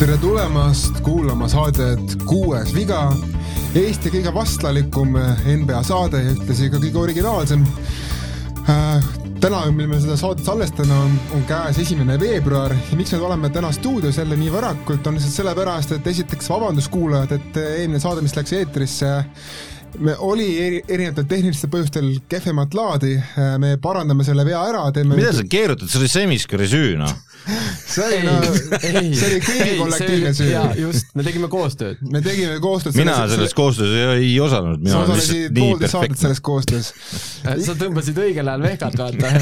tere tulemast kuulama saadet Kuues viga, Eesti kõige vastlalikum NBA saade ja ühtlasi ka kõige originaalsem. Äh, täna, mil me seda saadet salvestame, on, on käes esimene veebruar. Ja miks me oleme täna stuudios jälle nii varakult, on lihtsalt sellepärast, et esiteks vabandust kuulajad, et eelmine saade, mis läks eetrisse, me oli eri, erinevatel tehnilistel põhjustel kehvemat laadi, me parandame selle vea ära, teeme mida sa keerutad, see oli Semiskari süü, noh. see oli, no, see oli kõigi kollektiivne süü. just, me tegime koostööd. me tegime koostööd mina selles koostöös ei, ei osalenud, mina olen lihtsalt nii perfektne. selles koostöös. sa tõmbasid õigel ajal vehkat, vaata.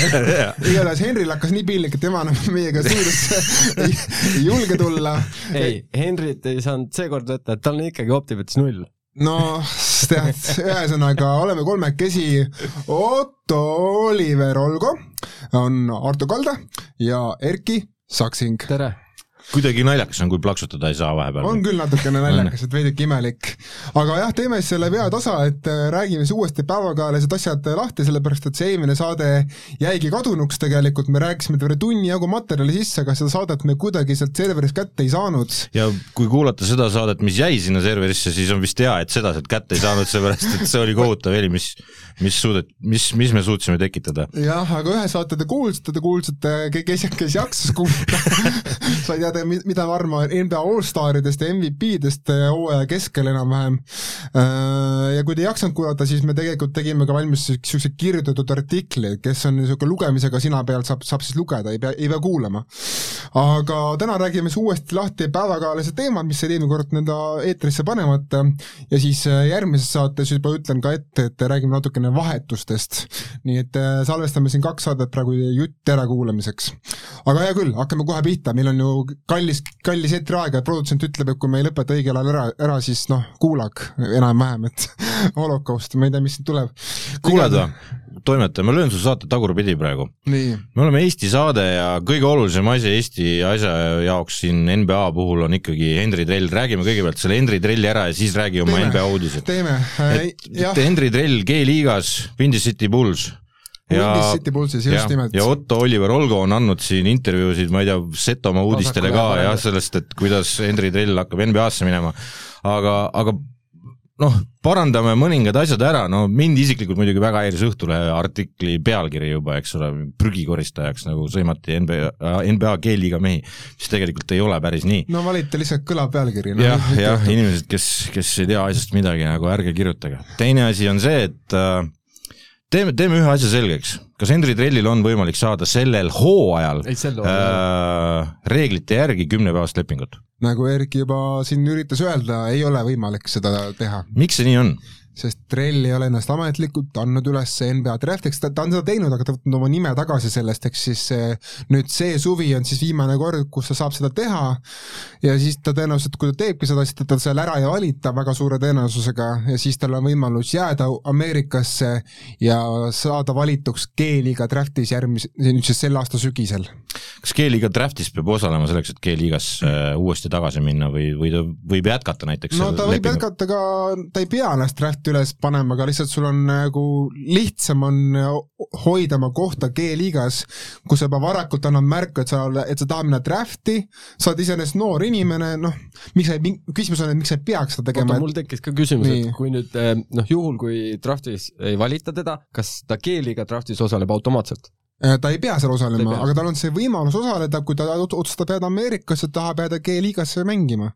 igatahes Henril hakkas nii piinlik, et tema enam meiega stuudiosse ei, julge tulla. ei, Henrit ei saanud seekord võtta, et tal on ikkagi optimetis null no tead, ühesõnaga oleme kolmekesi, Otto Oliver Olgo, on Arto Kalda ja Erki Saksing. tere! Kuidagi naljakas on, kui plaksutada ei saa vahepeal. on küll natukene naljakas, et veidike imelik. aga jah, teeme siis selle vea tasa, et äh, räägime siis uuesti päevakajalised asjad lahti, sellepärast et see eelmine saade jäigi kadunuks tegelikult, me rääkisime terve tunni jagu materjali sisse, aga seda saadet me kuidagi sealt serverist kätte ei saanud. ja kui kuulata seda saadet, mis jäi sinna serverisse, siis on vist hea, et seda sealt kätte ei saanud, sellepärast et see oli kohutav heli, mis mis suudet-, mis, mis me suutsime tekitada. jah, aga ühe saate te kuulsite, te kuulsite, kes, kes jaksas kuulata sai teada, mida ma arvan NBA allstaridest ja MVP-dest hooaja keskel enam-vähem. Äh, ja kui te ei jaksanud kuulata, siis me tegelikult tegime ka valmis niisuguse kirjutatud artikli, kes on niisugune lugemisega sina peal, saab, saab siis lugeda, ei pea, ei pea kuulama. aga täna räägime siis uuesti lahti päevakajalised teemad, mis jäid eelmine kord nõnda eetrisse panemata ja siis äh, järgmises saates juba ütlen ka ette, et räägime natukene natukene vahetustest. nii et äh, salvestame siin kaks saadet praegu jutt ärakuulamiseks. aga hea küll, hakkame kohe pihta, meil on ju kallis, kallis eetriaeg ja produtsent ütleb, et kui me ei lõpeta õigel ajal ära, ära, siis noh, kuulake enam-vähem, et holokaust, ma ei tea, mis siit tuleb. kuuled või? Toimetaja, ma löön su saate tagurpidi praegu. me oleme Eesti saade ja kõige olulisem asi Eesti asja jaoks siin NBA puhul on ikkagi Henri Trell, räägime kõigepealt selle Henri Trelli ära ja siis räägi oma NBA uudised. teeme, et Henri Trell G-liigas, Windy City Bulls ja, City Bullsis, just nimelt. ja Otto Oliver Olgo on andnud siin intervjuusid, ma ei tea, Setomaa uudistele ka jah, sellest, et kuidas Henri Trell hakkab NBA-sse minema. aga, aga noh, parandame mõningad asjad ära, no mind isiklikult muidugi väga häiris Õhtulehe artikli pealkiri juba, eks ole, prügikoristajaks nagu sõimati NBA, NBA G-liiga mehi, mis tegelikult ei ole päris nii. no valite lihtsalt kõlav pealkiri no,. jah, jah, inimesed, kes, kes ei tea asjast midagi, nagu ärge kirjutage. teine asi on see, et äh, teeme, teeme ühe asja selgeks, kas Henri Trellil on võimalik saada sellel hooajal äh, reeglite järgi kümnepäevast lepingut? nagu Erki juba siin üritas öelda, ei ole võimalik seda teha. miks see nii on? Sest Trell ei ole ennast ametlikult andnud üles NBA draftiks, ta, ta on seda teinud, aga ta võtnud oma nime tagasi sellest, ehk siis nüüd see suvi on siis viimane kord, kus ta saab seda teha ja siis ta tõenäoliselt, kui ta teebki seda, siis ta seal ära ei valita väga suure tõenäosusega ja siis tal on võimalus jääda Ameerikasse ja saada valituks G-liiga draftis järgmise, nüüd siis selle aasta sügisel. kas G-liiga draftis peab osalema selleks, et G-liigas äh, uuesti tagasi minna või, või ta võib jätkata näiteks no ta võib lepingu? jätkata ka, ta ei pea ennast drafti üles panema, aga lihtsalt sul on nagu lihtsam on hoida oma kohta G-liigas, kus sa juba varakult annad märku, et sa, et sa tahad minna draft'i, sa oled iseenesest noor inimene, noh, miks sa ei, küsimus on, et miks sa ei peaks seda tegema. mul tekkis ka küsimus, et kui nüüd eh, noh, juhul kui draft'is ei valita teda, kas ta G-liiga draft'is osaleb automaatselt? Eh, ta ei pea seal osalema, aga tal on see võimalus osaleda, kui ta otsustab jääda Ameerikasse, tahab jääda G-liigasse mängima.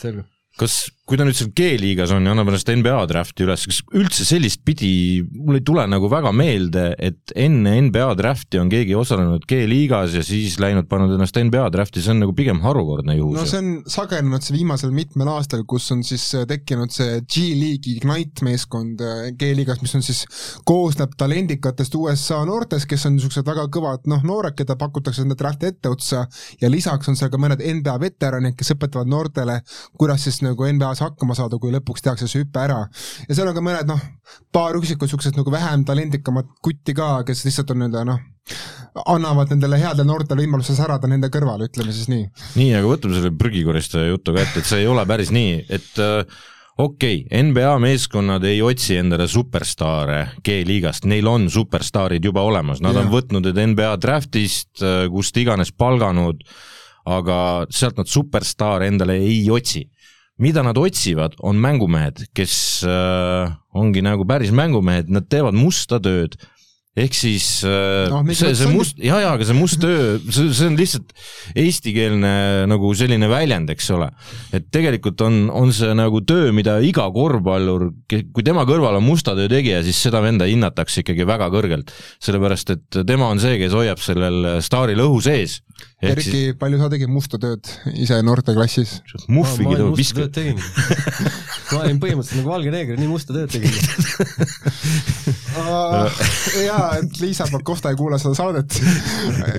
selge kas, kui ta nüüd seal G-liigas on ja annab ennast NBA drafti üles, kas üldse sellist pidi, mul ei tule nagu väga meelde, et enne NBA drafti on keegi osalenud G-liigas ja siis läinud, pannud ennast NBA drafti, see on nagu pigem harukordne juhus. no see on sagenenud see viimasel mitmel aastal, kus on siis äh, tekkinud see G-liigi Ignite meeskond äh, G-liigas, mis on siis, koosneb talendikatest USA noortest, kes on niisugused väga kõvad noh, noored, keda pakutakse enda drafti etteotsa ja lisaks on seal ka mõned NBA veteranid, kes õpetavad noortele, kuidas siis nagu NBA-s hakkama saada, kui lõpuks tehakse see hüpe ära. ja seal on ka mõned noh, paar üksikut niisugused nagu vähem talendikamat kutti ka, kes lihtsalt on nii-öelda noh, annavad nendele headele noortele võimaluse särada nende kõrval, ütleme siis nii. nii, aga võtame selle prügikoristaja jutu ka ette, et see ei ole päris nii, et äh, okei okay,, NBA meeskonnad ei otsi endale superstaare G-liigast, neil on superstaarid juba olemas, nad ja. on võtnud need NBA draftist, kust iganes palganud, aga sealt nad superstaare endale ei otsi. Mida nad otsivad, on mängumehed, kes äh, ongi nagu päris mängumehed, nad teevad musta tööd ehk siis no, see, see must, ja, ja aga see must töö, see, see on lihtsalt eestikeelne nagu selline väljend, eks ole. et tegelikult on, on see nagu töö, mida iga korvpallur, kui tema kõrval on musta töö tegija, siis seda venda hinnatakse ikkagi väga kõrgelt. sellepärast, et tema on see, kes hoiab sellel staaril õhu sees. Erki siis..., palju sa tegid musta tööd ise noorteklassis? muhvigi tõu-, viskad. Ma olin põhimõtteliselt nagu valge neeger, nii musta tööd tegin jaa, et Liisa Pakosta ei kuula seda saadet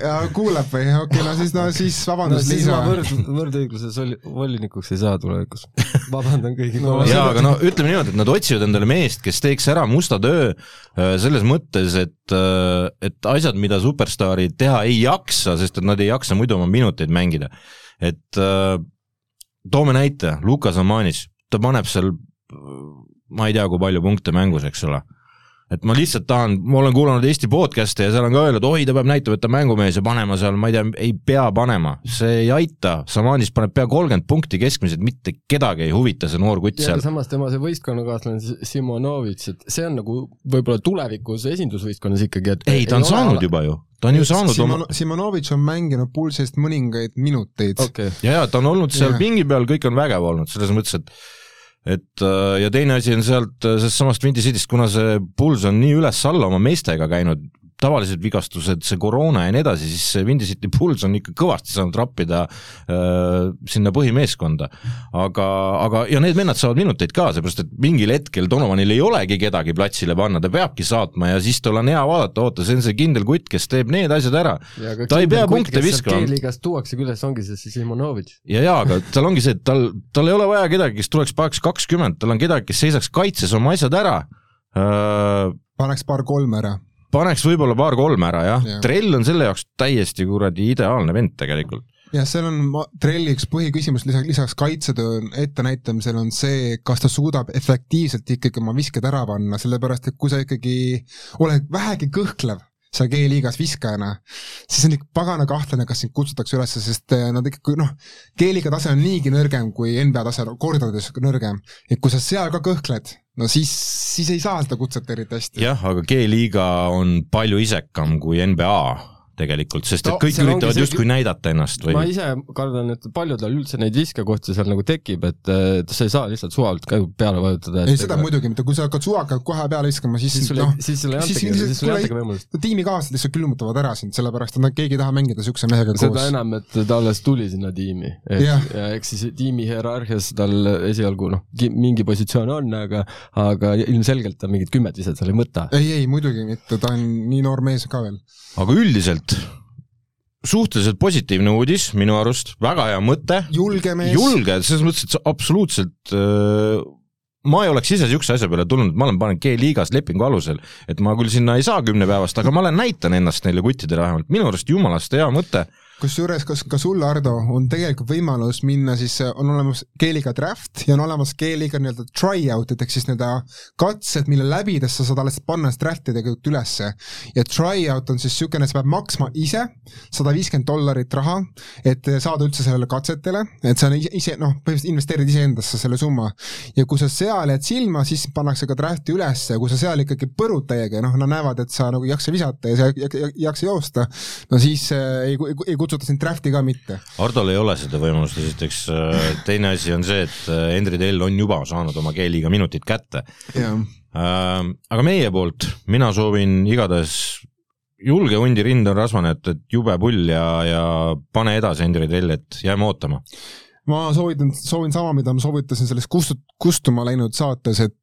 ja kuulab või, okei okay,, no siis, no siis vabandust no,, Liisa. võrd, võrdõigluses volinikuks ei saa tulevikus. vabandan kõigi no, jaa, aga no ütleme niimoodi, et nad otsivad endale meest, kes teeks ära musta töö äh, selles mõttes, et, äh, et asjad, mida superstaarid teha ei jaksa, sest et nad ei jaksa muidu oma minuteid mängida. et äh, toome näite, Lukas Amanis, ta paneb seal ma ei tea, kui palju punkte mängus, eks ole et ma lihtsalt tahan, ma olen kuulanud Eesti podcast'e ja seal on ka öeldud, oi, ta peab näitama, et ta on mängumees ja panema seal, ma ei tea, ei pea panema, see ei aita, Samanis paneb pea kolmkümmend punkti keskmiselt, mitte kedagi ei huvita see noor kutt seal. samas tema see võistkonnakaaslane Simonovitš, et see on nagu võib-olla tulevikus esindusvõistkonnas ikkagi, et ei, ta on saanud ole... juba ju. Ta on ju saanud Simon, oma Simonovitš on mänginud Pulsist mõningaid minuteid. Okay.. ja, ja ta on olnud seal ja. pingi peal, kõik on vägev olnud, selles mõttes, et et äh, ja teine asi on sealt, äh, sellest samast Windy Cityst, kuna see Bulls on nii üles-alla oma meestega käinud, tavalised vigastused, see koroona ja nii edasi, siis see Windy City Bulls on ikka kõvasti saanud rappida äh, sinna põhimeeskonda. aga, aga, ja need vennad saavad minuteid ka, seepärast et mingil hetkel Donovanil ei olegi kedagi platsile panna, ta peabki saatma ja siis tal on hea vaadata, oota, see on see kindel kutt, kes teeb need asjad ära. ta ei pea punkte viskama. G-liigast tuuaksegi üles, ongi see siis Simonovitš. ja, ja aga tal ongi see, et tal, tal ei ole vaja kedagi, kes tuleks paneks kakskümmend, tal on kedagi, kes seisaks kaitses oma asjad ära äh, paneks paar-kolm ära paneks võib-olla paar-kolm ära jah ja., trell on selle jaoks täiesti kuradi ideaalne vend tegelikult. jah, seal on trelli üks põhiküsimus lisaks, lisaks kaitsetöö ettenäitamisel on see, kas ta suudab efektiivselt ikkagi oma visked ära panna, sellepärast et kui sa ikkagi oled vähegi kõhklev seal G-liigas viskajana, siis on ikka pagana kahtlane, kas sind kutsutakse üles, sest eh, nad ikka, noh, G-liiga tase on niigi nõrgem kui NBA tase, kordades nõrgem. et kui sa seal ka kõhkled, no siis, siis ei saa seda kutset eriti hästi. jah, aga G-liiga on palju isekam kui NBA tegelikult, sest et no, kõik üritavad see... justkui näidata ennast või? ma ise kardan, et paljudel üldse neid viskekohti seal nagu tekib, et sa ei saa lihtsalt suvalt ka peale vajutada. ei, seda ega... muidugi mitte, kui sa hakkad suvaka kohe peale viskama, siis siis sulle no, siis sulle ei antagi, siis sulle ei antagi võimalust. tiimikaaslased lihtsalt külmutavad ära sind, sellepärast et nad, keegi ei taha mängida niisuguse mehega seda koos. seda enam, et ta alles tuli sinna tiimi. ja eks siis tiimi hierarhias tal esialgu noh, mingi positsioon on, aga aga ilmselgelt ta mingit kümmet viset seal ei võta. ei, ei muidugi mitte, ta on nii noor mees ka veel. aga üldiselt suhteliselt positiivne uudis minu arust, väga hea mõte. julge mees. julge, selles mõttes, et absoluutselt äh, ma ei oleks ise niisuguse asja peale tulnud, ma olen pannud G-liigas lepingu alusel, et ma küll sinna ei saa kümne päevast, aga ma olen, näitan ennast neile kuttidele vähemalt, minu arust jumalast hea mõte kusjuures, kas ka sul, Ardo, on tegelikult võimalus minna siis, on olemas G-liiga draft ja on olemas G-liiga nii-öelda try-out'id ehk siis nii-öelda katsed, mille läbides sa saad alles panna draft'i tegelikult ülesse. ja try-out on siis niisugune, sa pead maksma ise sada viiskümmend dollarit raha, et saada üldse sellele katsetele, et sa ise, noh, põhimõtteliselt investeerid iseendasse selle summa. ja kui sa seal jääd silma, siis pannakse ka draft'i ülesse ja kui sa seal ikkagi põrud täiega ja noh, nad näevad, et sa nagu ei jaksa visata ja sa ei jaksa joosta, no siis äh, ei, ei, ei kutsuta sind draft'i ka mitte. Hardol ei ole seda võimalust, esiteks äh, teine asi on see, et äh, Henri Tell on juba saanud oma G-liiga minutid kätte. Äh, aga meie poolt, mina soovin igatahes julge hundi rind on rasvane, et, et jube pull ja, ja pane edasi Henri Tell, et jääme ootama ma soovitan, soovin sama, mida ma soovitasin selles kustut-, kustuma läinud saates, et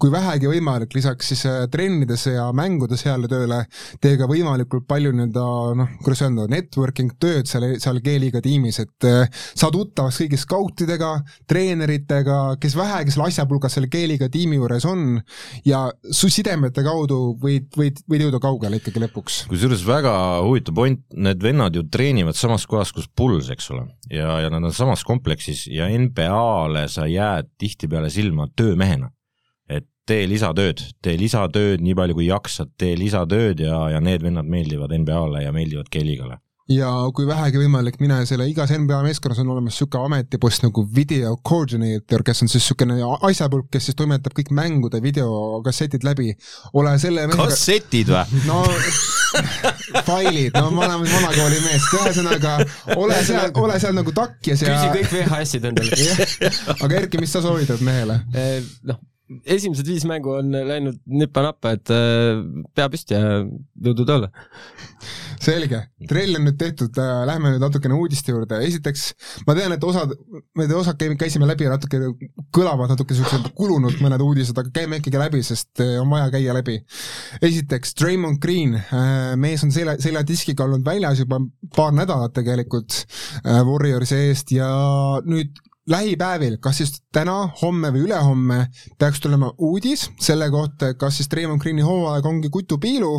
kui vähegi võimalik, lisaks siis äh, trennides ja mängudes heale tööle, tee ka võimalikult palju nii-öelda noh, kuidas öelda, networking tööd seal, seal G-liiga tiimis, et äh, saa tuttavaks kõigi skautidega, treeneritega, kes vähegi selle asjapulgas selle G-liiga tiimi juures on ja su sidemete kaudu võid, võid, võid jõuda kaugele ikkagi lõpuks. kusjuures väga huvitav point, need vennad ju treenivad samas kohas, kus Puls, eks ole, ja, ja nad on samas kompleksis ja NBA-le sa jääd tihtipeale silma töömehena. Tee lisatööd, tee lisatööd nii palju kui jaksad, tee lisatööd ja, ja need vennad meeldivad NBA-le ja meeldivad G-liigale ja kui vähegi võimalik, mine selle, igas NBA meeskonnas on olemas niisugune ametipost nagu video coordinator, kes on siis niisugune asjapulk, kes siis toimetab kõik mängude videokassetid läbi. ole selle mehega... kassetid või? no failid, no ma olen vanakooli mees, ühesõnaga ole seal, ole seal nagu takjas ja küsi kõik VHS-id endale aga Erki, mis sa soovitad mehele? Eh, noh, esimesed viis mängu on läinud nipa-napa, et äh, pea püsti ja jõudu tööle. selge, trell on nüüd tehtud, äh, lähme nüüd natukene uudiste juurde, esiteks ma tean, et osad, me osad käisime läbi ja natuke kõlavad natuke siuksed kulunud mõned uudised, aga käime ikkagi läbi, sest äh, on vaja käia läbi. esiteks, Draymond Green, mees on selja, seljadiskiga olnud väljas juba paar nädalat tegelikult Warriorsi eest ja nüüd lähipäevil, kas siis täna, homme või ülehomme peaks tulema uudis selle kohta, kas siis Raymond Greeni hooaeg ongi kutupiilu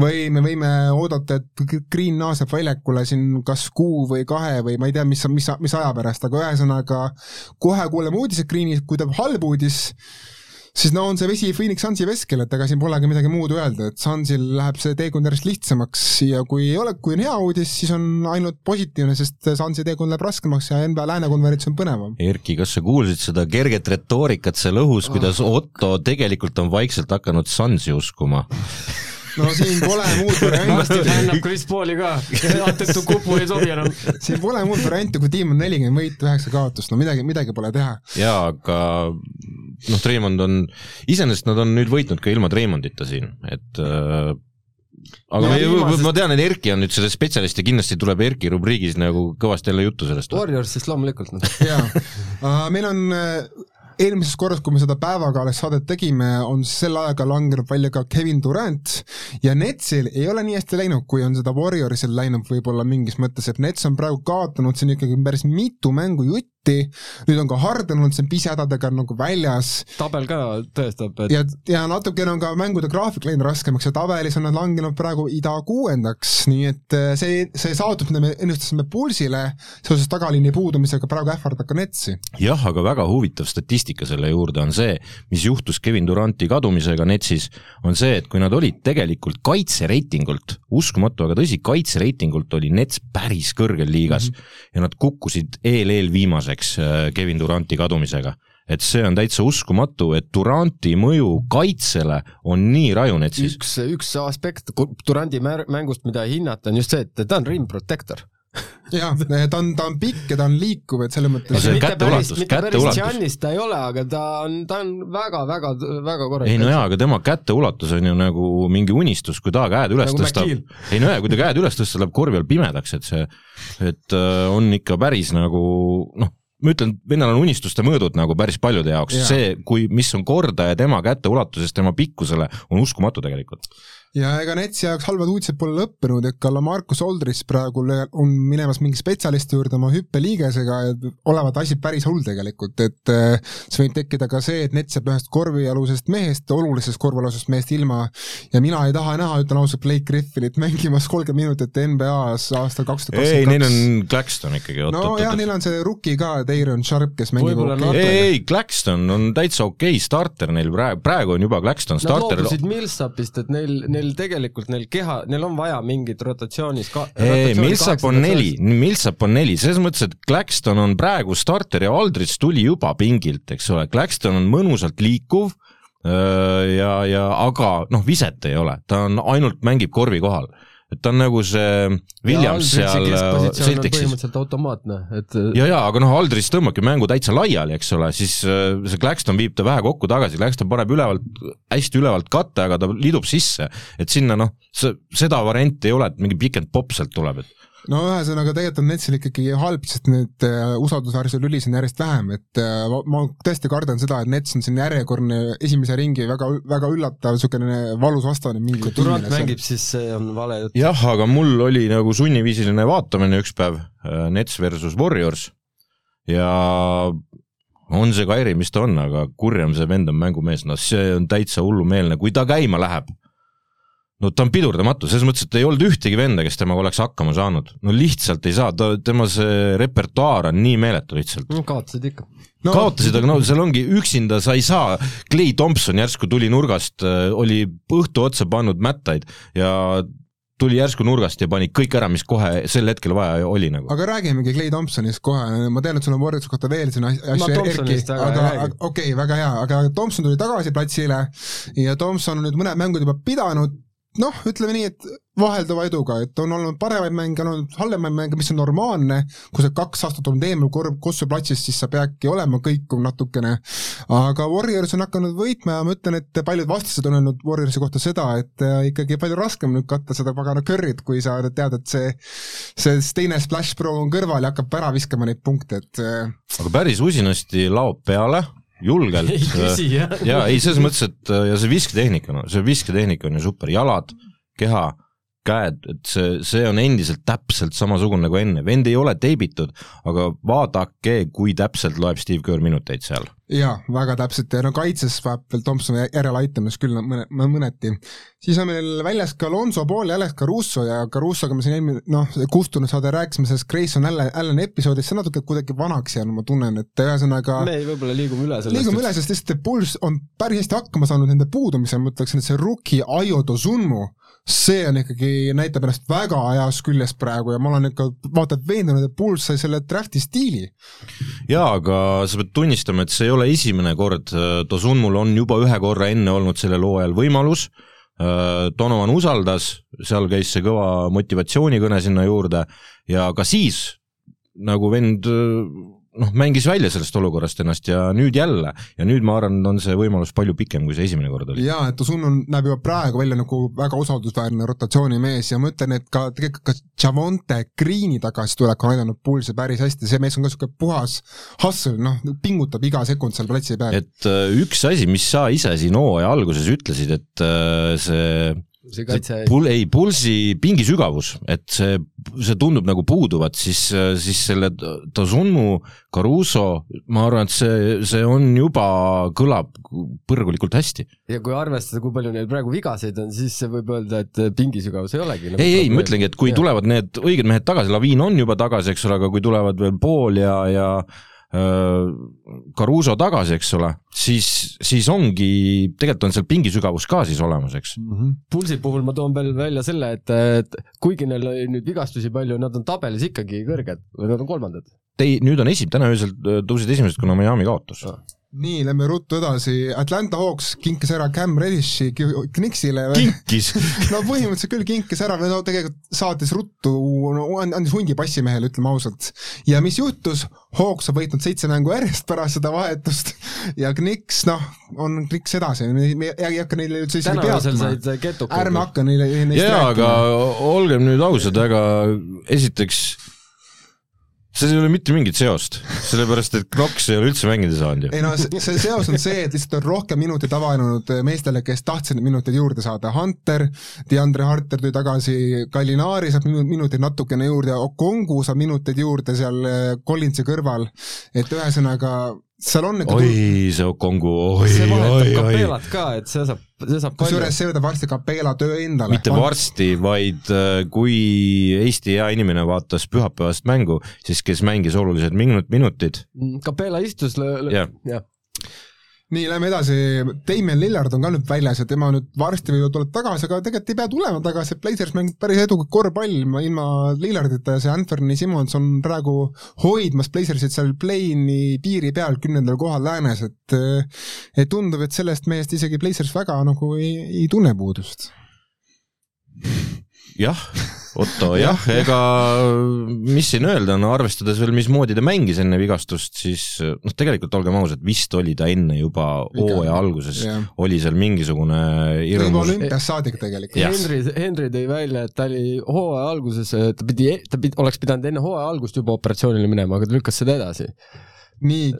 või me võime oodata, et Green naaseb väljakule siin kas kuu või kahe või ma ei tea, mis, mis, mis aja pärast, aga ühesõnaga kohe kuuleme uudiseid Greenist, kui tuleb halb uudis, siis no on see vesi Phoenix Sunsi veskel, et ega siin polegi midagi muud öelda, et Sunsil läheb see teekond järjest lihtsamaks ja kui ei ole, kui on hea uudis, siis on ainult positiivne, sest Sunsi teekond läheb raskemaks ja NBA lääne konverents on põnevam. Erki, kas sa kuulsid seda kerget retoorikat seal õhus, kuidas. Otto tegelikult on vaikselt hakanud Sunsi uskuma no siin pole muud varianti. fännab Chris Pauli ka, Atetu Kupu ei sobi enam. siin pole muud varianti, kui tiim on nelikümmend võitu, üheksa kaotust, no midagi, midagi pole teha. jaa, aga noh, Treimond on, iseenesest nad on nüüd võitnud ka ilma Treimondita siin, et äh, aga ma, viimasest... ma tean, et Erki on nüüd selle spetsialist ja kindlasti tuleb Erki rubriigis nagu kõvasti jälle juttu sellest. Warriorsist loomulikult. Jaa meil on uh, eelmises korras, kui me seda päevakaales saadet tegime, on sel aega langenud välja ka Kevin Durant ja Netsil ei ole nii hästi läinud, kui on seda Warriorsil läinud võib-olla mingis mõttes, et Nets on praegu kaotanud siin ikkagi päris mitu mängu jutti, nüüd on ka Harden olnud siin pisihädadega nagu väljas. tabel ka tõestab, et ja, ja natukene on ka mängude graafik läinud raskemaks ja tabelis on nad langenud praegu ida kuuendaks, nii et äh, see, see saavutus, mida me ennustasime Pulsile seoses tagaliini puudumisega, praegu ähvardab ka Netsi. jah, aga väga huvitav statistika statistika selle juurde on see, mis juhtus Kevin Duranti kadumisega Netsis, on see, et kui nad olid tegelikult kaitsereitingult, uskumatu, aga tõsi, kaitsereitingult oli Nets päris kõrgel liigas mm -hmm. ja nad kukkusid eel-eelviimaseks äh, Kevin Duranti kadumisega et see on täitsa uskumatu, et Duranti mõju kaitsele on nii raju Netsis. üks, üks aspekt Duranti mängust, mida hinnata, on just see, et ta on rim protector jah, ta on, ta on pikk ja ta on liikuv, et selles mõttes no see käteulatus, käteulatus. ta ei ole, aga ta on, ta on väga-väga, väga korralik. ei no jaa, aga tema käteulatus on ju nagu mingi unistus, kui ta käed üles nagu tõstab. ei no jaa, kui ta käed üles tõstab, läheb korvi all pimedaks, et see, et äh, on ikka päris nagu noh, ma ütlen, vennal on unistuste mõõdud nagu päris paljude jaoks ja., see, kui, mis on kordaja tema käteulatusest tema pikkusele, on uskumatu tegelikult ja ega Netsi jaoks halvad uudised pole lõppenud, ega Lamarcus Aldris praegu on minemas mingi spetsialisti juurde oma hüppeliigesega ja olevat asi päris hull tegelikult, et äh, see võib tekkida ka see, et Nets jääb ühest korvialusest mehest, olulisest korvialusest mehest ilma ja mina ei taha näha, ütlen ausalt, Blake Griffinit mängimas kolmkümmend minutit NBA-s aastal kaks tuhat kakskümmend kaks. ei, neil on Claxton ikkagi. no jah, neil on see rookie ka, Deiron Sharp, kes mängib okay. ei, ei, Claxton on täitsa okei okay starter neil praegu, praegu on juba Claxton starter. Nad loobusid Millsapist, et neil, neil neil tegelikult, neil keha, neil on vaja mingit rotatsioonis ka-. ei, Millsap on neli, Millsap on neli, selles mõttes, et Claxton on praegu starter ja Aldrich tuli juba pingilt, eks ole, Claxton on mõnusalt liikuv ja, ja aga noh, viset ei ole, ta on ainult, mängib korvi kohal et ta on nagu see Williams seal äh, Celticsis. põhimõtteliselt automaatne, et äh, ja, ja aga noh, Aldris tõmbabki mängu täitsa laiali, eks ole, siis äh, see Claxton viib ta vähe kokku tagasi, Claxton paneb ülevalt, hästi ülevalt katte, aga ta lidub sisse, et sinna noh, seda varianti ei ole, et mingi pikend popp sealt tuleb, et no ühesõnaga tegelikult on Netsil ikkagi halb, sest nüüd äh, usaldusväärsuse lülis on järjest vähem, et äh, ma, tõesti kardan seda, et Nets on siin järjekordne esimese ringi väga, väga üllatav niisugune valus vastane mingi kui Durand mängib, siis see on vale jutt. jah, aga mul oli nagu sunniviisiline vaatamine üks päev, äh, Nets versus Warriors. Ja on see Kairi, mis ta on, aga kurjam see vend on mängumees, noh see on täitsa hullumeelne, kui ta käima läheb no ta on pidurdamatu, selles mõttes, et ei olnud ühtegi venda, kes temaga oleks hakkama saanud. no lihtsalt ei saa, ta, tema see repertuaar on nii meeletu lihtsalt. no kaotasid ikka no,. kaotasid, aga no seal ongi, üksinda sa ei saa, Clay Thompson järsku tuli nurgast, äh, oli õhtu otsa pannud mättaid ja tuli järsku nurgast ja pani kõik ära, mis kohe sel hetkel vaja oli nagu. aga räägimegi Clay Thompsonist kohe, ma tean, et sul on Warriorsi kohta veel siin asju erki, aga okei okay,, väga hea, aga Thompson tuli tagasi platsile ja Thompson on nüüd mõned mängud juba pidanud, noh, ütleme nii, et vahelduva eduga, et on olnud paremaid mänge, on olnud halvemaid mänge, mis on normaalne, kui sa kaks aastat oled eemal korv Kossu platsis, siis sa peadki olema kõikuv natukene, aga Warriors on hakanud võitma ja ma ütlen, et paljud vastased on öelnud Warriorsi kohta seda, et äh, ikkagi palju raskem nüüd katta seda pagana curry't, kui sa tead, et see see teine Splash Pro on kõrval ja hakkab ära viskama neid punkte, et äh, aga päris usinasti laob peale julgelt. ei küsi jah. jaa, ei selles mõttes, et ja see visketehnika, no see visketehnika on ju super, jalad, keha, käed, et see, see on endiselt täpselt samasugune nagu enne, vend ei ole teibitud, aga vaadake, kui täpselt loeb Steve Kerr minuteid seal. jaa, väga täpselt ja no kaitses vajab veel Thompsoni järeleaitamist küll mõne, mõneti. siis on meil väljas ka Alonso Paul ja Alex Caruso ja Carusoga me siin eelmine, noh, kustunud saade rääkisime sellest Grayson Allan, Allan episoodist, see on natuke kuidagi vanaks jäänud, ma tunnen, et ühesõnaga me võib-olla liigume üle sellest. liigume üle, sest lihtsalt Bulls on päris hästi hakkama saanud nende puudumisel, ma ütleksin, et see rookie Ayo Dozunmu see on ikkagi, näitab ennast väga heas küljes praegu ja ma olen ikka vaata et veendunud, et Bulls sai selle draft'i stiili. jaa, aga sa pead tunnistama, et see ei ole esimene kord, Dozunmul on juba ühe korra enne olnud sellel hooajal võimalus, Donovan usaldas, seal käis see kõva motivatsioonikõne sinna juurde. Ja ka siis nagu vend noh, mängis välja sellest olukorrast ennast ja nüüd jälle ja nüüd ma arvan, on see võimalus palju pikem, kui see esimene kord oli. jaa, et Osunun näeb juba praegu välja nagu väga usaldusväärne rotatsioonimees ja ma ütlen, et ka tegelikult ka Javonte Greeni tagasitulek on aidanud Pulsi päris hästi, see mees on ka niisugune puhas hustle, noh, pingutab iga sekund seal platsi peal. et äh, üks asi, mis sa ise siin hooaja alguses ütlesid, et äh, see see kaitse pul-, ei, pulsi pingi sügavus, et see, see tundub nagu puuduvat, siis, siis selle Tazunmu, Caruso, ma arvan, et see, see on juba, kõlab põrgulikult hästi. ja kui arvestada, kui palju neil praegu vigaseid on, siis võib öelda, et pingi sügavus ei olegi nagu ei, ei, ma ütlengi, et kui ja. tulevad need õiged mehed tagasi, Laviin on juba tagasi, eks ole, aga kui tulevad veel Paul ja, ja Caruso tagasi, eks ole, siis, siis ongi, tegelikult on seal pingisügavus ka siis olemas, eks mm. -hmm. Pulsi puhul ma toon veel välja selle, et, et kuigi neil oli nüüd vigastusi palju, nad on tabelis ikkagi kõrged või nad on kolmandad? Ei, nüüd on esim-, täna öösel tõusid esimesed, kuna Miami kaotus ah nii, lähme ruttu edasi, Atlanta Hawks kinkis ära Cam Reddishi Knicksile. kinkis? No põhimõtteliselt küll kinkis ära, no tegelikult saatis ruttu, no andis hundi passimehele, ütleme ausalt. ja mis juhtus, Hawks on võitnud seitse mängu järjest pärast seda vahetust. Ja Knicks, noh, on Knicks edasi, me ei hakka neile üldse isegi peatuma. ärme hakka neile jaa, aga olgem nüüd ausad, aga esiteks seal ei ole mitte mingit seost, sellepärast et Knox ei ole üldse mängida saanud ju. ei no see, see seos on see, et lihtsalt on rohkem minuteid avanenud meestele, kes tahtsid minuteid juurde saada, Hunter, DeAndre Hunter tuli tagasi, Gallinari saab minuteid natukene juurde, Okongu saab minuteid juurde seal Collinsi kõrval, et ühesõnaga seal on ikka oi, see Okongu, oi, oi, oi. see vahetab Kapelat ka, et see saab, see saab kusjuures see võtab varsti Kapela töö endale. mitte varsti, vaid äh, kui Eesti hea inimene vaatas pühapäevast mängu, siis kes mängis olulised minut, minutid. Kapela istus, jah ja nii, lähme edasi, Damien Lillard on ka nüüd väljas ja tema nüüd varsti võib-olla tuleb tagasi, aga tegelikult ei pea tulema tagasi, Blazers mängib päris edukat korvpalli ilma Lillardita ja see Anthony Simmons on praegu hoidmas Blazersit seal play-in'i piiri peal kümnendal kohal läänes, et et tundub, et sellest mehest isegi Blazers väga nagu ei, ei tunne puudust. Jah. Otto jah, ega mis siin öelda, no arvestades veel, mismoodi ta mängis enne vigastust, siis noh, tegelikult olgem ausad, vist oli ta enne juba hooaja alguses, oli seal mingisugune hirmus. olümpiast saadik tegelikult. Henry, Henry tõi välja, et ta oli hooaja alguses, ta pidi, ta pidi, oleks pidanud enne hooaja algust juba operatsioonile minema, aga ta lükkas seda edasi nii,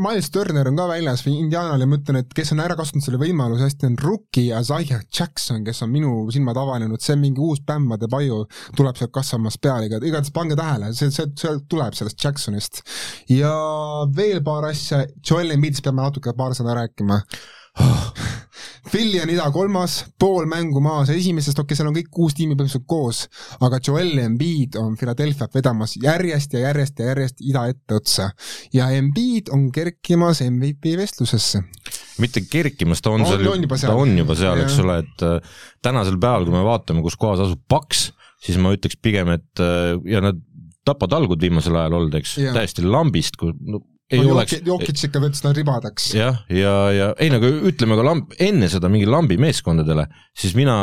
Miles Turner on ka väljas Indianal ja ma ütlen, et kes on ära kasutanud selle võimaluse hästi, on Rookie Isaiah Jackson, kes on minu silmad avanenud, see on mingi uus bämmade paju, tuleb sealt kasvamas peale, iga, igatahes pange tähele, see, see, see tuleb sellest Jacksonist. ja veel paar asja, Joel Embiidist peame natuke paar sõna rääkima Philly on ida kolmas, pool mängu maas esimesest, okei okay,, seal on kõik kuus tiimi põhimõtteliselt koos, aga Joel Embiid on Philadelphiat vedamas järjest ja järjest ja järjest ida etteotsa. ja Embiid on kerkimas MVP vestlusesse. mitte kerkimas, ta on, on seal, ta on juba seal, eks ole, et äh, tänasel päeval, kui me vaatame, kus kohas asub Paks, siis ma ütleks pigem, et äh, ja nad tapatalgud viimasel ajal olnud, eks, täiesti lambist, kui no, ei no, oleks. Jokic ikka võttis ta ribadeks. jah, ja, ja, ja ei nagu ütleme ka lamb, enne seda mingi lambi meeskondadele, siis mina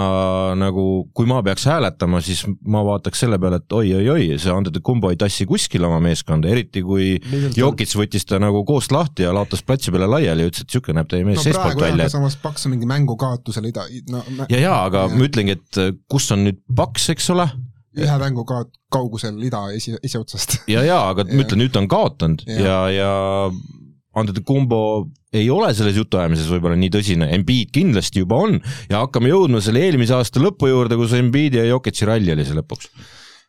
nagu, kui ma peaks hääletama, siis ma vaataks selle peale, et oi-oi-oi, see Antetokounmpo ei tassi kuskile oma meeskonda, eriti kui Jokic võttis ta nagu koost lahti ja laotas platsi peale laiali ja ütles, et niisugune näeb teie mees no, seestpoolt välja. samas Paks on mingi mängukaotusele ida-, no ja, ja aga ja. ma ütlengi, et kus on nüüd Paks, eks ole ühe mängu ka kaugusel ida esi, esiotsast. ja, ja aga ma ütlen, nüüd ta on kaotanud. Ja, ja, ja Antetokounmpo ei ole selles jutuajamises võib-olla nii tõsine, Embiid kindlasti juba on. Ja hakkame jõudma selle eelmise aasta lõpu juurde, kus Embiidi ja Jokic'i ralli oli see lõpuks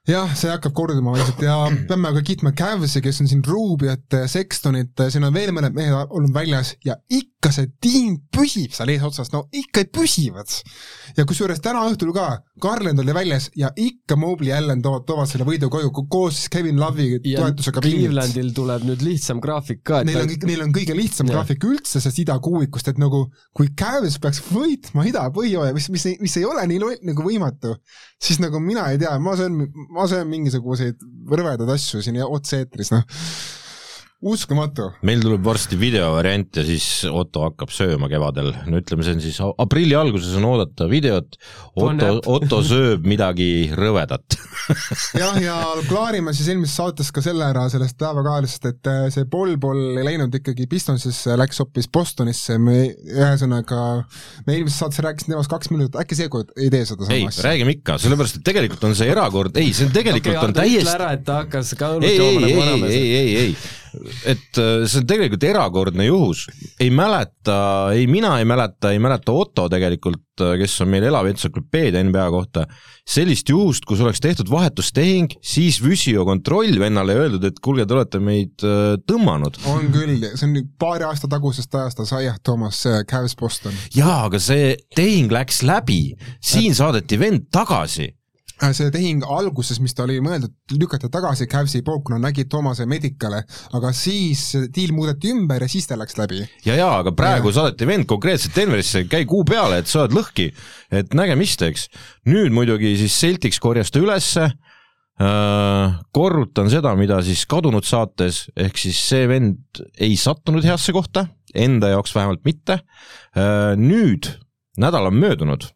jah, see hakkab korduma vaikselt ja peame ka kiitma Cavsi, kes on siin Rubiot, Sextonit, siin on veel mõned mehed olnud väljas ja ikka see tiim püsib seal eesotsas, no ikka püsivad. ja kusjuures täna õhtul ka, Garland oli väljas ja ikka Mobley ja Allan toovad, toovad selle võidu koju koos Kevin Love'i toetusega. Clevelandil tuleb nüüd lihtsam graafik ka. Neil on, neil on kõige lihtsam ja. graafik üldse sellest idakuuikust, et nagu kui Cavs peaks võitma ida põhjooja, mis, mis, mis ei ole nii nagu võimatu, siis nagu mina ei tea, ma söön ma söön mingisuguseid rõvedaid asju siin otse-eetris, noh uskumatu. meil tuleb varsti videovariant ja siis Otto hakkab sööma kevadel, no ütleme, see on siis aprilli alguses on oodata videot, Otto, Otto sööb midagi rõvedat. Jah, ja klaarime siis eelmises saates ka selle ära sellest päevakajalisest, et äh, see Paul-Paul ei läinud ikkagi Pistonsisse, läks hoopis Bostonisse, me ühesõnaga, me eelmises saates rääkisime temast kaks minutit, äkki seekord ei tee seda sama asja? räägime ikka, sellepärast et tegelikult on see erakord, ei, see on tegelikult okay, on täiesti ära, et ta hakkas ka õlut jooma nagu vanamees. ei, ei, ei, ei et äh, see on tegelikult erakordne juhus, ei mäleta, ei mina ei mäleta, ei mäleta Otto tegelikult, äh, kes on meil elav entsüklopeedia NBA kohta, sellist juhust, kus oleks tehtud vahetustehing, siis Vüsio kontroll vennale ja öeldud, et kuulge, te olete meid äh, tõmmanud. on küll, see on paari aasta tagusest ajast, Isaiah Thomas, Cavs Boston. jaa, aga see tehing läks läbi, siin saadeti vend tagasi see tehing alguses, mis ta oli mõeldud lükata tagasi Cavsi poolt, kuna nägid Thoomase Medicale, aga siis diil muudeti ümber ja siis ta läks läbi. ja, ja aga praegu ja. saadeti vend konkreetselt Denverisse, käi kuu peale, et sa oled lõhki, et nägemist, eks. nüüd muidugi siis Celtics korjas ta ülesse äh,, korrutan seda, mida siis kadunud saates, ehk siis see vend ei sattunud heasse kohta, enda jaoks vähemalt mitte äh,, nüüd nädal on möödunud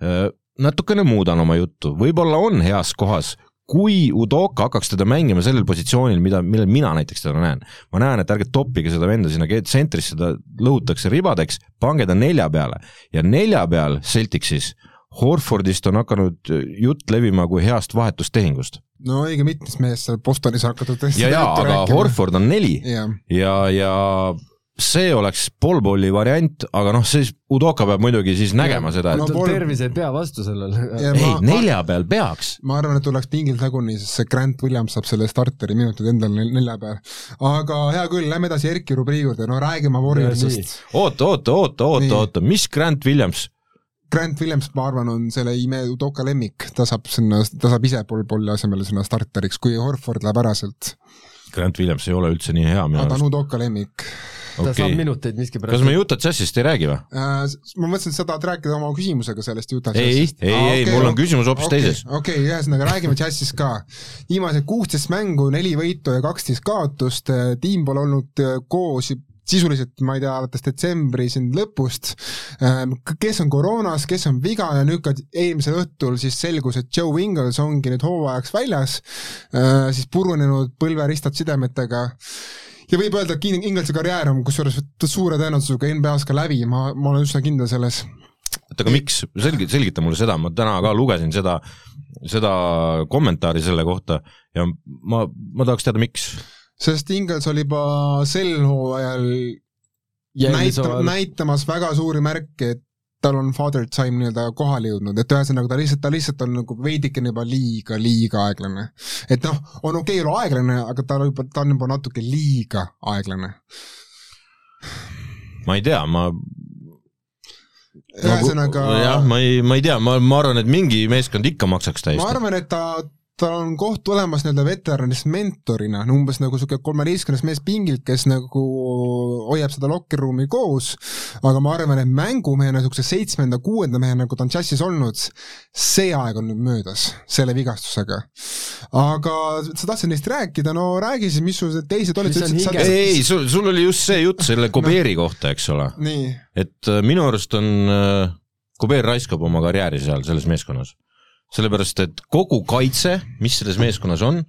äh, natukene muudan oma juttu, võib-olla on heas kohas, kui Udoka hakkaks teda mängima sellel positsioonil, mida, millel mina näiteks teda näen, ma näen, et ärge toppige seda venda sinna tsentrisse, ta lõhutakse ribadeks, pange ta nelja peale. Ja nelja peal Celticsis Horfordist on hakanud jutt levima kui heast vahetustehingust. no õige mitmes mees seal Bostonis hakatud ja, ja aga rääkima. Horford on neli. Ja, ja, ja see oleks Polboli variant, aga noh, siis Udoka peab muidugi siis nägema seda, et no, pol... tervis ei pea vastu sellele. ei, nelja peal peaks. ma arvan, et tuleks pingil taguni, sest see Grant Williams saab selle starteri minutid endale nelja peal. aga hea küll, lähme edasi Erki rubriigi juurde, no räägime Warriorsist. oota, oota, oota, oota, oota, mis Grant Williams? Grant Williams, ma arvan, on selle ime Udoka lemmik, ta saab sinna, ta saab ise Polboli asemele sinna starteriks, kui Horford läheb ära sealt. Grant Williams ei ole üldse nii hea minu arust. ta on Udoka lemmik ta okay. saab minuteid miskipärast. kas me Utah Jazzist ei räägi või äh,? ma mõtlesin, et sa tahad rääkida oma küsimusega sellest Utah Jazzist. ei, ei ah,, ei okay,, mul on küsimus hoopis okay, teises. okei okay,, ühesõnaga räägime Jazzist ka. viimased kuusteist mängu, neli võitu ja kaksteist kaotust, tiim pole olnud äh, koos sisuliselt, ma ei tea, alates detsembri siin lõpust, ähm, kes on koroonas, kes on viga ja nüüd ka eelmisel õhtul siis selgus, et Joe Ingles ongi nüüd hooajaks väljas, äh, siis purunenud põlveristad sidemetega ja võib öelda, et Inglise karjäär on kusjuures suure tõenäosusega NBA-s ka läbi, ma, ma olen üsna kindel selles. Oota, aga miks, selgi-, selgita mulle seda, ma täna ka lugesin seda, seda kommentaari selle kohta ja ma, ma tahaks teada, miks. Sest Ingels oli juba sel hooajal näita-, näitamas väga suuri märke, et tal on father time nii-öelda kohale jõudnud, et ühesõnaga ta lihtsalt, ta lihtsalt on nagu veidikene juba liiga, liiga aeglane. et noh, on okei okay olla aeglane, aga ta on juba, ta on juba natuke liiga aeglane. ma ei tea, ma ühesõnaga nagu, jah, ma ei, ma ei tea, ma, ma arvan, et mingi meeskond ikka maksaks täiesti. ma arvan, et ta tal on koht olemas nii-öelda veteranist mentorina, umbes nagu niisugune kolmeteistkümnes mees pingilt, kes nagu hoiab seda locker room'i koos, aga ma arvan, et mängumehena, niisuguse seitsmenda-kuuenda mehena, nagu ta on džässis olnud, see aeg on nüüd möödas selle vigastusega. aga sa tahtsid neist rääkida, no räägi siis, mis sul teised olid, sa ütlesid, sa ei, sul, sul oli just see jutt selle Kobeeri no. kohta, eks ole. et äh, minu arust on äh, Kobeer raiskab oma karjääri seal selles meeskonnas sellepärast et kogu kaitse, mis selles meeskonnas on,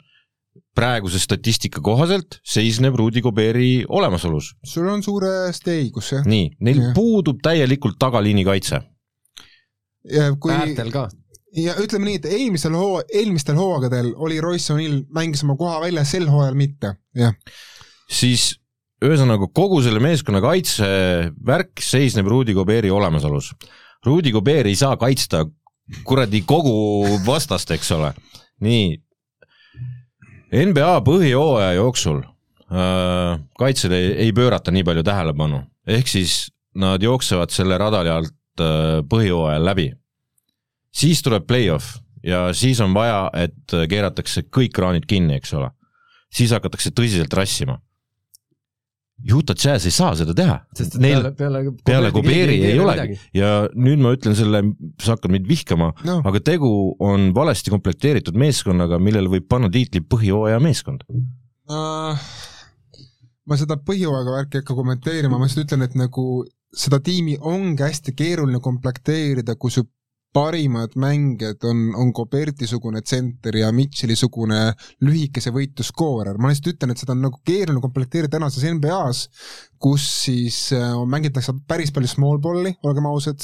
praeguse statistika kohaselt seisneb Rudi Gobeeri olemasolus. sul on suuresti õigus, jah. nii, neil ja. puudub täielikult tagaliini kaitse. Kui... äärtel ka ja ütleme nii, et eelmisel hoo-, eelmistel hooaegadel oli Royce O'Neill, mängis oma koha välja, sel hooajal mitte, jah. siis ühesõnaga kogu selle meeskonna kaitsevärk seisneb Rudi Gobeeri olemasolus. Rudi Gobeer ei saa kaitsta kuradi kogu vastast, eks ole. nii, NBA põhijooaja jooksul äh, kaitsele ei, ei pöörata nii palju tähelepanu, ehk siis nad jooksevad selle radari alt äh, põhijooajal läbi. siis tuleb play-off ja siis on vaja, et keeratakse kõik kraanid kinni, eks ole. siis hakatakse tõsiselt rassima Utah Jazz ei saa seda teha. Neil, peale, peale, peale Kobeeri ei, ei olegi ja nüüd ma ütlen selle, sa hakkad mind vihkama no., aga tegu on valesti komplekteeritud meeskonnaga, millele võib panna tiitli põhjooaja meeskond uh,. ma seda põhjooaega värki ei hakka kommenteerima, ma lihtsalt ütlen, et nagu seda tiimi ongi hästi keeruline komplekteerida, kui su parimad mängijad on, on Goberti-sugune tsenter ja Mitchell-i-sugune lühikese võitu skoorer, ma lihtsalt ütlen, et seda on nagu keeruline komplekteerida tänases NBA-s, kus siis äh, mängitakse päris palju small ball'i, olgem ausad.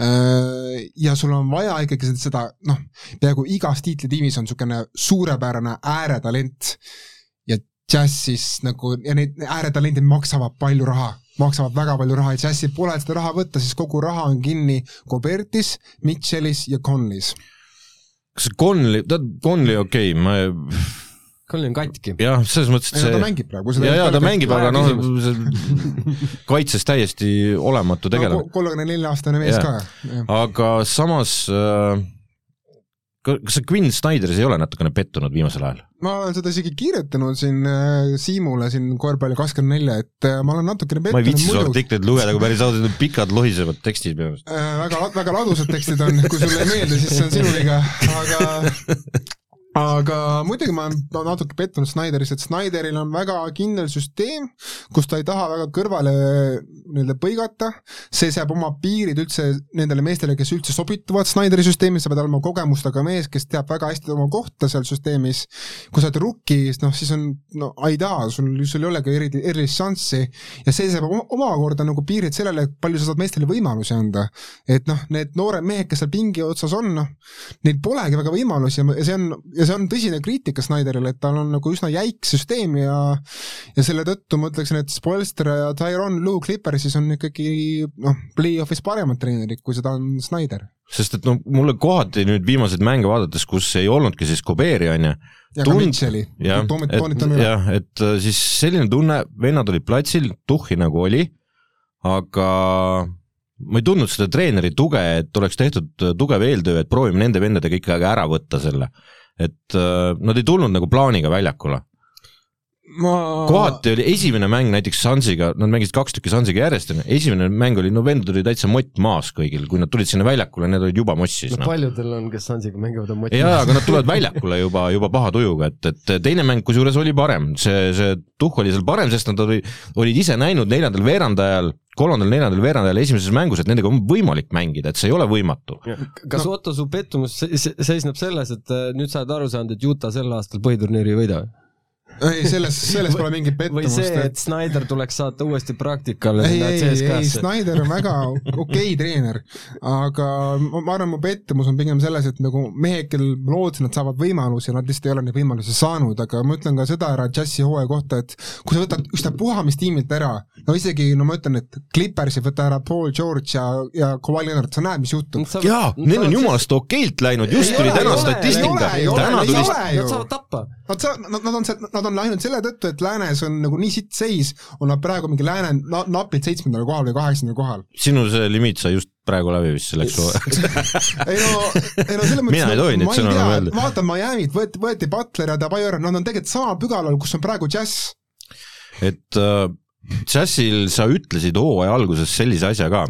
Äh,, ja sul on vaja ikkagi seda, noh, peaaegu igas tiitlitiimis on niisugune suurepärane ääretalent. Ja džässis nagu, ja need ääretalendid maksavad palju raha maksavad väga palju raha ja Jazzil pole seda raha võtta, siis kogu raha on kinni Gobertis, Mitchellis ja Conleys. kas Conley, tead, Conley okei okay,, ma Conley on katki. jah, selles mõttes, et see ta mängib praegu. ja, ja ta mängib, aga noh, kaitses täiesti olematu tegelane no,. kolmekümne nelja aastane mees ja. ka. aga samas äh, kas sa Quinn Snyderis ei ole natukene pettunud viimasel ajal? ma olen seda isegi kirjutanud siin äh, Siimule siin korvpalli kakskümmend nelja, et äh, ma olen natukene pettunud ma ei viitsi su artikleid lugeda, kui päris ausalt, need pikad lohisevad tekstid minu arust äh,. väga, väga ladusad tekstid on, kui sulle ei meeldi, siis see on sinu viga, aga aga muidugi ma olen natuke pettunud Snyderis, et Snyderil on väga kindel süsteem, kus ta ei taha väga kõrvale nii-öelda põigata, see seab oma piirid üldse nendele meestele, kes üldse sobituvad Snyderi süsteemi, sa pead olema kogemustega mees, kes teab väga hästi oma kohta seal süsteemis, kui sa oled rookie, noh siis on no aidaa, sul, sul ei olegi eri, erilist šanssi. Ja see seab omakorda nagu piirid sellele, palju sa saad meestele võimalusi anda. et noh, need noored mehed, kes seal pingi otsas on, noh, neil polegi väga võimalusi ja see on, ja ja see on tõsine kriitika Snyderile, et tal on nagu üsna jäik süsteem ja ja selle tõttu ma ütleksin, et Spoelstra ja Tyron Lue Clippersis on ikkagi noh, play-off'is paremad treenerid, kui seda on Snyder. sest et noh, mulle kohati nüüd viimaseid mänge vaadates, kus ei olnudki siis Kobeeri, on ju, ja ka Mitchell'i, toonitame üle. jah, et äh, siis selline tunne, vennad olid platsil, tuhhi nagu oli, aga ma ei tundnud seda treeneri tuge, et oleks tehtud äh, tugev eeltöö, et proovime nende vendadega ikkagi ära võtta selle et äh, nad ei tulnud nagu plaaniga väljakule ma kohati oli esimene mäng näiteks Sansiga, nad mängisid kaks tükki Sansiga järjest, onju, esimene mäng oli, no vendel oli täitsa mott maas kõigil, kui nad tulid sinna väljakule, need olid juba mossis no noh. paljudel on, kes Sansiga mängivad, on moti jaa, aga nad tulevad väljakule juba, juba paha tujuga, et, et teine mäng kusjuures oli parem, see, see tuhh oli seal parem, sest nad olid, olid ise näinud neljandal veerandajal, kolmandal-neljandal veerandajal esimeses mängus, et nendega on võimalik mängida, et see ei ole võimatu. kas no. Otto, su pettumus seisneb selles, et äh, nüüd sa oled aru saanud, et Utah sel aastal põhiturniiri ei võida? Ei, selles, selles pole mingit pettumust. või see, et Snyder tuleks saata uuesti praktikale ei, ei, ei, Snyder on väga okei okay treener, aga ma arvan, mu pettumus on pigem selles, et nagu mehed, kellel ma lootsin, et saavad võimalusi, nad lihtsalt ei ole neid võimalusi saanud, aga ma ütlen ka seda ära Jazzi hooaja kohta, et kui sa võtad ükstapuha mis tiimilt ära, no isegi, no ma ütlen, et Clippersi võta ära Paul George ja, ja Kawhi Leonard, sa näed, mis juhtub. jaa, neil on jumalast okeilt läinud, just tuli täna statistika, täna tuli Nad saavad tappa. Nad sa-, nad, nad on, nad on ainult selle tõttu, et läänes on nagu nii sitt seis, on nad praegu mingi lääne na, napilt seitsmendal kohal või kaheksandal kohal. sinu see limiit sai just praegu läbi vist selleks hooajaks ei no, ei no selles mõttes mina ei tohi neid sõnu enam öelda. vaata Miami't võeti, võeti Butler ja Dabajor, nad on tegelikult sama pügalal, kus on praegu Jazz. et äh, Jazzil sa ütlesid hooaja alguses sellise asja ka,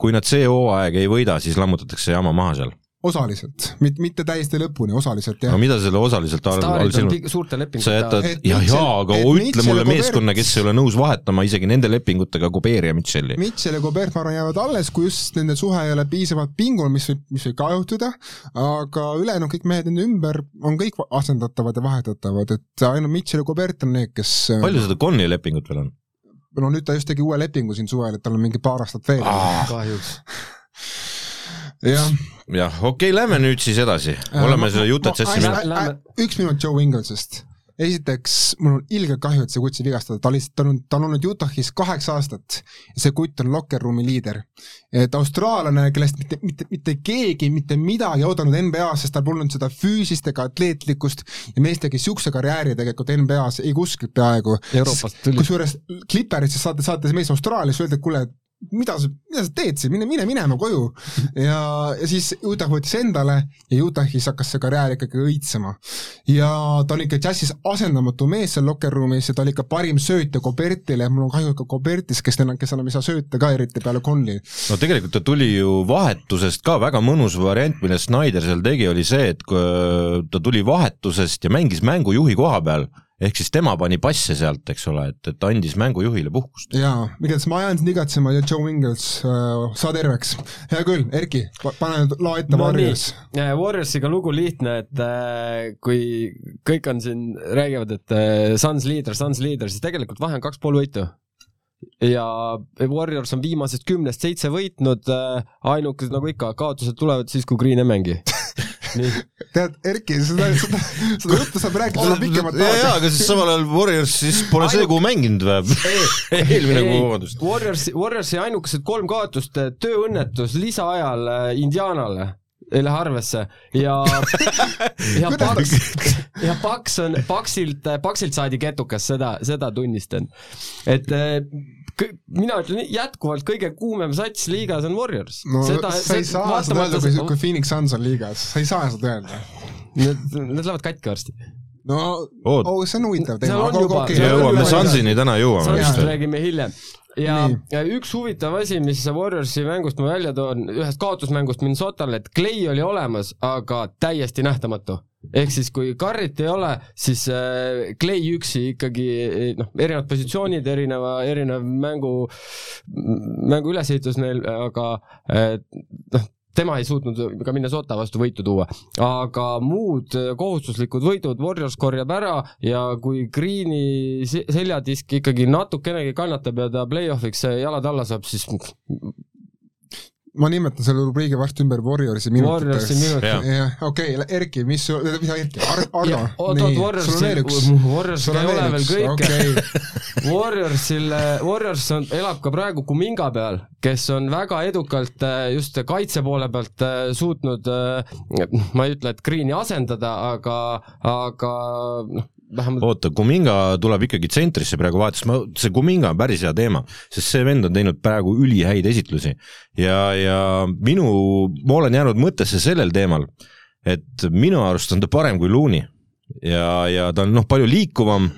kui nad see hooaeg ei võida, siis lammutatakse jama maha seal osaliselt, mitte, mitte täiesti lõpuni, osaliselt jah. no mida selle osaliselt all sinu, suurte lepingute sa jätad, jah, jaa, aga ütle mulle meeskonna, kes ei ole nõus vahetama isegi nende lepingutega Gobert ja Mitchell'i. Mitchell ja Gobert, ma arvan, jäävad alles, kui just nende suhe ei ole piisavalt pingul, mis võib, mis võib ka juhtuda, aga ülejäänud kõik mehed nende ümber on kõik asendatavad ja vahetatavad, et ainult Mitchell ja Gobert on need, kes palju seda Conny lepingut veel on? no nüüd ta just tegi uue lepingu siin suvel, et tal on mingi paar aastat veel. kahjuks jah, jah, okei okay,, lähme nüüd siis edasi, oleme selle Utah Jazzi minna. üks minut Joe Ingelsist. esiteks, mul on ilgelt kahju, et see kutt sai vigastada, ta lihtsalt, ta on, ta on olnud Utah'is kaheksa aastat ja see kutt on locker room'i liider. et austraallane, kellest mitte, mitte, mitte keegi mitte midagi oodanud NBA-s, sest tal polnud seda füüsist ega atleetlikkust ja mees tegi niisuguse karjääri tegelikult NBA-s ei kuskilt peaaegu. kusjuures Clipperisest saate, saate mees Austraalias öelda, et kuule, mida sa, mida sa teed siin, mine, mine minema koju. ja, ja siis Utah võttis endale ja Utah'is hakkas see karjäär ikkagi õitsema. ja ta on ikka džässis asendamatu mees seal locker room'is ja ta oli ikka parim söötja Kobertile ja mul on kahju ka Kobertist, kes enam, kes enam ei saa sööta ka eriti peale Conley. no tegelikult ta tuli ju vahetusest ka, väga mõnus variant, mille Snyder seal tegi, oli see, et ta tuli vahetusest ja mängis mängujuhi koha peal ehk siis tema pani passe sealt, eks ole, et, et andis mängujuhile puhkust. jaa, igatahes ma jään sind igatsema ja Joe Ingles äh,, saa terveks. hea küll, Erki, pane nüüd loo ette no, Warriors. Warriorsiga lugu lihtne, et äh, kui kõik on siin, räägivad, et äh, Suns liider, Suns liider, siis tegelikult vahe on kaks pool võitu ja Warriors on viimasest kümnest seitse võitnud äh,, ainukesed nagu ikka, kaotused tulevad siis, kui Green ei mängi tead, Erki, seda, seda, seda juttu saab rääkida veel pikemalt aega. jaa, aga siis samal ajal Warriors siis pole Ainuk... see kuu mänginud või? eelmine kuu, vabandust. Warriors, Warriorsi ainukesed kolm kaotust, tööõnnetus lisaajal äh, Indianale ei lähe arvesse ja ja Paks, ja Paks on, Paksilt, Paksilt saadi ketukas, seda, seda tunnistan. et äh, mina ütlen jätkuvalt kõige kuumem sats liigas on Warriors. no seda, sa ei saa seda öelda, kui, kui Phoenix Suns on liigas, sa ei saa seda öelda. Need, need lähevad katki varsti no oh, see on huvitav teema, jõuame Sunsini täna jõuame. Sunsist räägime hiljem. Ja, ja üks huvitav asi, mis Warriorsi mängust ma välja toon, ühest kaotusmängust Minnesotale, et Clay oli olemas, aga täiesti nähtamatu. Ehk siis, kui Carrit ei ole, siis äh, Clay üksi ikkagi noh, erinevad positsioonid, erineva, erinev mängu, mängu ülesehitus neil, aga äh, noh, tema ei suutnud ka Minnesota vastu võitu tuua, aga muud kohustuslikud võidud Warriors korjab ära ja kui Greeni seljadisk ikkagi natukenegi kannatab ja ta play-off'iks jalad alla saab, siis ma nimetan selle rubriigi varsti ümber Warriorsi minutiteks. Okei Erki, mis sul, mida Erki Ar, Ardo? oot, oot, Warriorsil, Warriorsil ei ole veel kõike okay. Warriorsil, Warriors on, elab ka praegu Kuminga peal, kes on väga edukalt äh, just kaitse poole pealt äh, suutnud, äh, ma ei ütle, et Green'i asendada, aga, aga noh, vähemalt oota, Kuminga tuleb ikkagi tsentrisse praegu vaadates, ma, see Kuminga on päris hea teema, sest see vend on teinud praegu ülihäid esitlusi. Ja, ja minu, ma olen jäänud mõttesse sellel teemal, et minu arust on ta parem kui Looney ja, ja ta on noh, palju liikuvam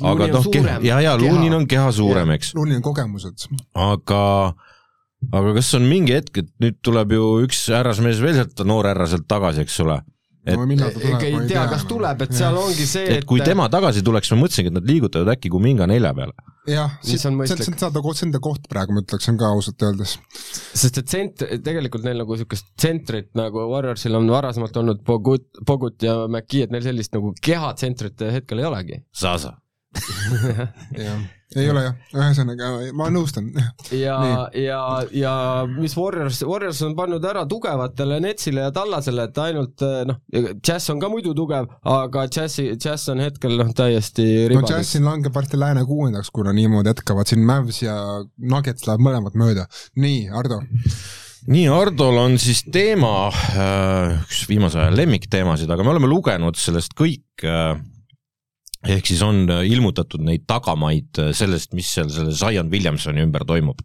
aga noh, ja, ja Lunin on keha suurem, eks. Lunin on kogemused. aga, aga kas on mingi hetk, et nüüd tuleb ju üks härrasmees veel sealt, noor härra sealt tagasi, eks ole et no, tuleb, ei tea, kas tuleb, et seal ongi see, et, et kui tema tagasi tuleks, ma mõtlesingi, et nad liigutavad äkki Kuminga nelja peale. jah, see on mõistlik. see on ta koht praegu, ma ütleksin ka ausalt öeldes. sest et tsent-, tegelikult neil nagu niisugust tsentrit nagu Warriorsil on varasemalt olnud Bogut, Bogut ja McKee, et neil sellist nagu kehatsentrit hetkel ei olegi. Zaza jah, ei ole jah, ühesõnaga ma nõustan. ja, ja, ja mis Warriors, Warriors on pannud ära tugevatele Netsile ja Tallasele, et ainult noh, Jazz on ka muidu tugev, aga Jazzi, Jazz on hetkel noh, täiesti ribades. no Jazz siin langeb varsti lääne kuuendaks, kuna niimoodi jätkavad siin Mavs ja Nuggets lähevad mõlemad mööda. nii, Ardo nii, Hardol on siis teema, äh, üks viimase aja lemmikteemasid, aga me oleme lugenud sellest kõik äh, ehk siis on äh, ilmutatud neid tagamaid äh, sellest, mis seal selle Zion Williamsoni ümber toimub.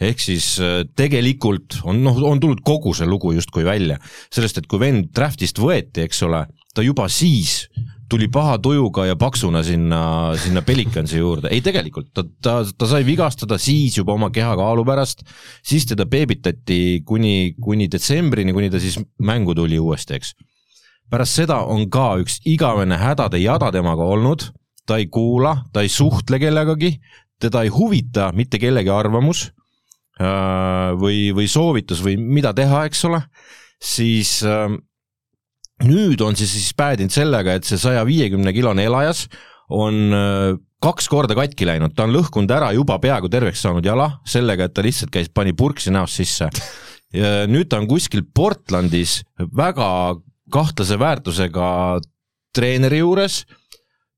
ehk siis äh, tegelikult on noh, on tulnud kogu see lugu justkui välja. Sellest, et kui vend draftist võeti, eks ole, ta juba siis tuli paha tujuga ja paksuna sinna, sinna Pelicansi juurde, ei tegelikult ta, ta, ta sai vigastada siis juba oma kehakaalu pärast, siis teda beebitati kuni, kuni detsembrini, kuni ta siis mängu tuli uuesti, eks pärast seda on ka üks igavene hädade jada temaga olnud, ta ei kuula, ta ei suhtle kellegagi, teda ei huvita mitte kellegi arvamus äh, või, või soovitus või mida teha, eks ole, siis äh, nüüd on see siis päädinud sellega, et see saja viiekümne kilone elajas on äh, kaks korda katki läinud, ta on lõhkunud ära juba peaaegu terveks saanud jala sellega, et ta lihtsalt käis, pani purksi näost sisse. nüüd ta on kuskil Portlandis väga kahtlase väärtusega treeneri juures,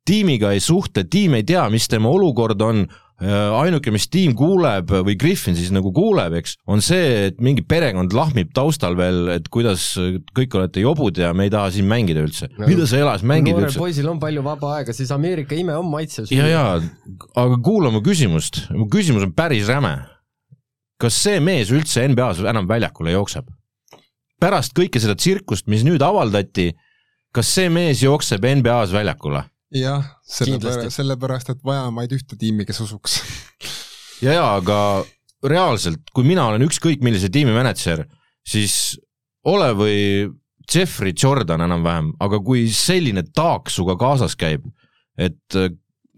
tiimiga ei suhtle, tiim ei tea, mis tema olukord on, ainuke, mis tiim kuuleb või Griffin siis nagu kuuleb, eks, on see, et mingi perekond lahmib taustal veel, et kuidas kõik olete jobud ja me ei taha siin mängida üldse no,. mida sa elas mängida üldse? noorel poisil on palju vaba aega, siis Ameerika ime on maitsev. ja, ja, aga kuula mu küsimust, mu küsimus on päris räme. kas see mees üldse NBA-s enam väljakule jookseb? Pärast kõike seda tsirkust, mis nüüd avaldati, kas see mees jookseb NBA-s väljakule? jah, sellepärast, sellepärast et vaja on vaid ühte tiimi, kes usuks ja, ja aga reaalselt, kui mina olen ükskõik millise tiimi mänedžer, siis ole või Jeffrey Jordan enam-vähem, aga kui selline taak sinuga kaasas käib, et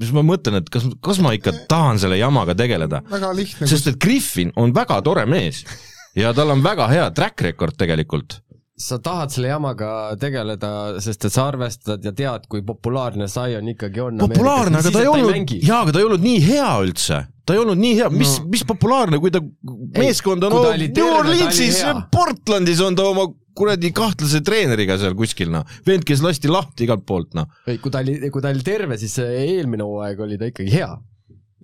siis ma mõtlen, et kas, kas ma ikka tahan selle jamaga tegeleda. sest et Griffin on väga tore mees ja tal on väga hea track record tegelikult sa tahad selle jamaga tegeleda, sest et sa arvestad ja tead, kui populaarne Zion ikkagi on. populaarne, aga ta ei olnud, jaa, aga ta ei olnud nii hea üldse. ta ei olnud nii hea, mis no., mis populaarne, kui ta meeskond on ei, New Orleansis, Portlandis on ta oma kuradi kahtlase treeneriga seal kuskil noh, vend, kes lasti lahti igalt poolt noh. ei, kui ta oli, kui ta oli terve, siis eelmine hooaeg oli ta ikkagi hea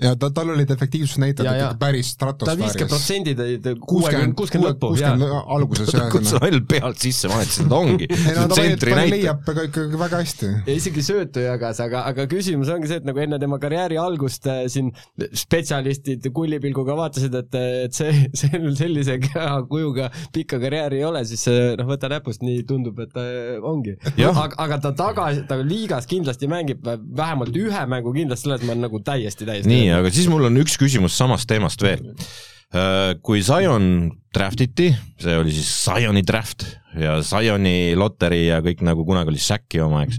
ja ta, tal olid efektiivsusnäitajad ikka päris stratosfääris. ta viiskümmend protsenti ta kuuekümmend, kuuskümmend lõppu. kuuskümmend alguses jah. kus sa ainult pealt sisse vahetasid, ongi. ta pani, leiab ka ikkagi väga hästi. ja isegi söötu jagas, aga, aga küsimus ongi see, et nagu enne tema karjääri algust äh, siin spetsialistid kullipilguga vaatasid, et, et see, see sellise keha kujuga pikka karjääri ei ole, siis noh, võta näpust, nii tundub, et ta ongi. aga, aga ta tagasi, ta liigas kindlasti mängib vähemalt ühe mängu kindlasti, selles ma olen nagu täiesti, täiesti nii, aga siis mul on üks küsimus samast teemast veel. Äh, kui Zion draftiti, see oli siis Zioni draft ja Zioni loteri ja kõik nagu kunagi oli Shaqi oma, eks,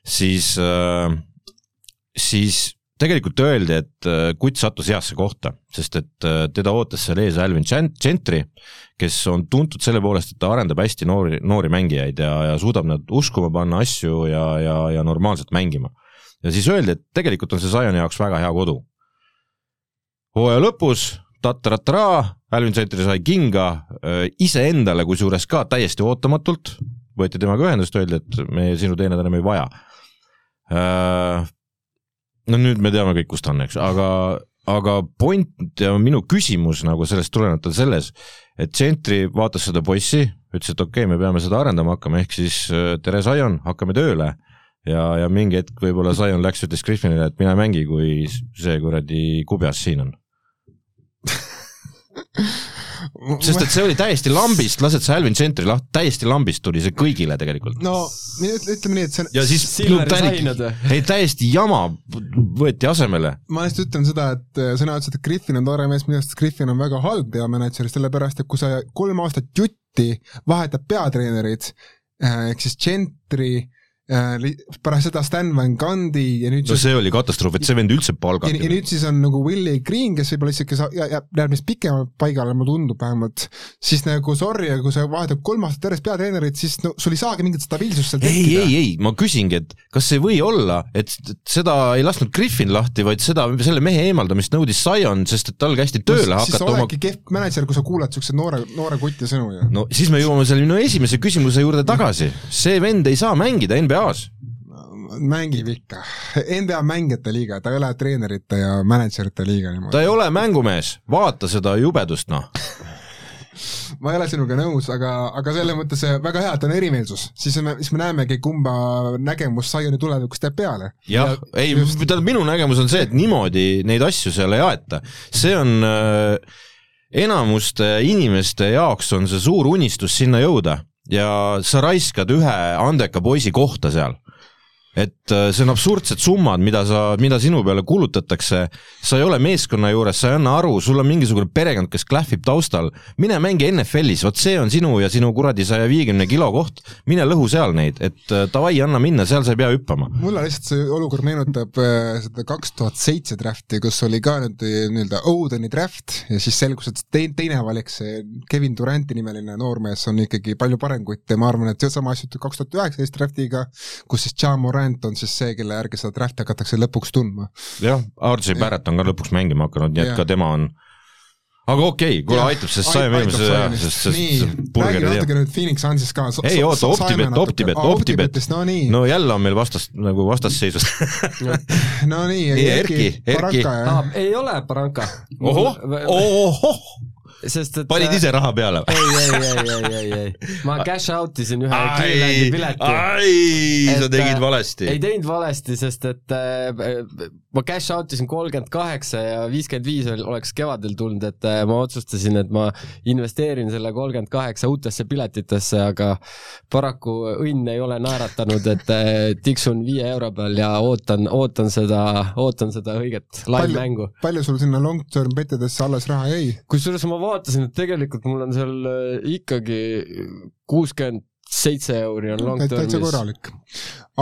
siis, äh, siis tegelikult öeldi, et äh, kutt sattus heasse kohta, sest et teda ootas seal ees Alvin Gentry, kes on tuntud selle poolest, et ta arendab hästi noori, noori mängijaid ja, ja suudab nad uskuma panna asju ja, ja, ja normaalselt mängima. ja siis öeldi, et tegelikult on see Zioni jaoks väga hea kodu hooaja lõpus tattaratraa, Alvin Center sai kinga äh, iseendale, kusjuures ka täiesti ootamatult, võeti temaga ühendust, öeldi, et me sinu teened enam ei vaja. Äh, no nüüd me teame kõik, kus ta on, eks, aga, aga point ja minu küsimus nagu sellest tulenevalt on selles, et Gentry vaatas seda poissi, ütles, et okei okay,, me peame seda arendama hakkama, ehk siis äh, tere, Zion, hakkame tööle. Ja, ja mingi hetk võib-olla Zion läks, ütles Griffinile, et mine mängi, kui see kuradi kubjas siin on sest et see oli täiesti lambist, lased sa Alvin Gentry lahti, täiesti lambist tuli see kõigile tegelikult. no ütle- ütleme nii, et see on, ja siis või? ei täiesti jama võeti asemele. ma lihtsalt ütlen seda, et äh, sõna otseses, et Griffin on tore mees, minu arust Griffin on väga halb peamänedžer, sellepärast et kui sa kolm aastat jutti vahetad peatreenerid äh, ehk siis Gentry, pärast seda Stan Van Gundy ja nüüd no see oli katastroof, et see vend üldse ja, ja palgati. nüüd siis on nagu Willie Green, kes võib-olla isegi jääb jääb neist pikemalt paigale, mulle tundub vähemalt, siis nagu sorry, aga kui sa vahetad kolm aastat järjest peatreenerit, siis no sul ei saagi mingit stabiilsust seal ei, ei, ei, ma küsingi, et kas ei või olla, et seda ei lasknud Griffin lahti, vaid seda, selle mehe eemaldamist nõudis Zion, sest et tal kästi tööle siis hakata oma oledki kehv mänedžer, kui sa kuulad siukse noore, noore kuti sõnu ju. no siis me jõuame selle minu esimese küsimuse juurde tagasi. see vend ei saa mängida NBA-s. mängib ikka. NBA mängijate liiga, ta ei ole treenerite ja mänedžerite liiga niimoodi. ta ei ole mängumees, vaata seda jubedust, noh. ma ei ole sinuga nõus, aga, aga selles mõttes väga hea, et on erimeelsus, siis me, siis me näemegi, kumba nägemus Zioni tulevikust jääb peale. jah, ei, tähendab minu nägemus on see, et niimoodi neid asju seal ei aeta. see on äh, enamuste inimeste jaoks on see suur unistus sinna jõuda ja sa raiskad ühe andeka poisi kohta seal et äh, see on absurdsed summad, mida sa, mida sinu peale kulutatakse, sa ei ole meeskonna juures, sa ei anna aru, sul on mingisugune perekond, kes klähvib taustal, mine mängi NFL-is, vot see on sinu ja sinu kuradi saja viiekümne kilo koht, mine lõhu seal neid, et äh, davai, anna minna, seal sa ei pea hüppama. mulle lihtsalt see olukord meenutab äh, seda kaks tuhat seitse drafti, kus oli ka nüüd nii-öelda Odeni draft ja siis selgus, et teine, teine valik, see Kevin Duranti nimeline noormees on ikkagi palju parem ja ma arvan, et sama asja kaks tuhat üheksateist draftiga, kus siis Ja Morant on siis see, kelle järgi seda drafti hakatakse lõpuks tundma. jah, RJ Barrett on ka lõpuks mängima hakanud, nii et Jah. ka tema on aga okei okay,, kuule aitab, sest ait- sai aitab eelmise, Zionist. sest, sest burgeri natuke teab. nüüd Phoenix Sunsist ka. ei oota, Optibet, Optibet, Optibet, no nii, no jälle on meil vastast, nagu vastasseisus. no nii, Nii, Erki, Erki. Ah, ei ole Barranca. ohoh, ohoh, sest et panid ise raha peale või? ei, ei, ei, ei, ei, ei, ma cash out isin ühe Clevelandi pileti. ai, sa tegid äh, valesti ei. teinud valesti, sest et äh, ma cash out isin kolmkümmend kaheksa ja viiskümmend viis oleks kevadel tulnud, et äh, ma otsustasin, et ma investeerin selle kolmkümmend kaheksa uutesse piletitesse, aga paraku õnn ei ole naeratanud, et äh, tiksun viie euro peal ja ootan, ootan seda, ootan seda õiget live-mängu. palju sul sinna long term bettidesse alles raha jäi? kusjuures ma vaatasin, et tegelikult mul on seal äh, ikkagi kuuskümmend seitse euri on long täitsa korralik.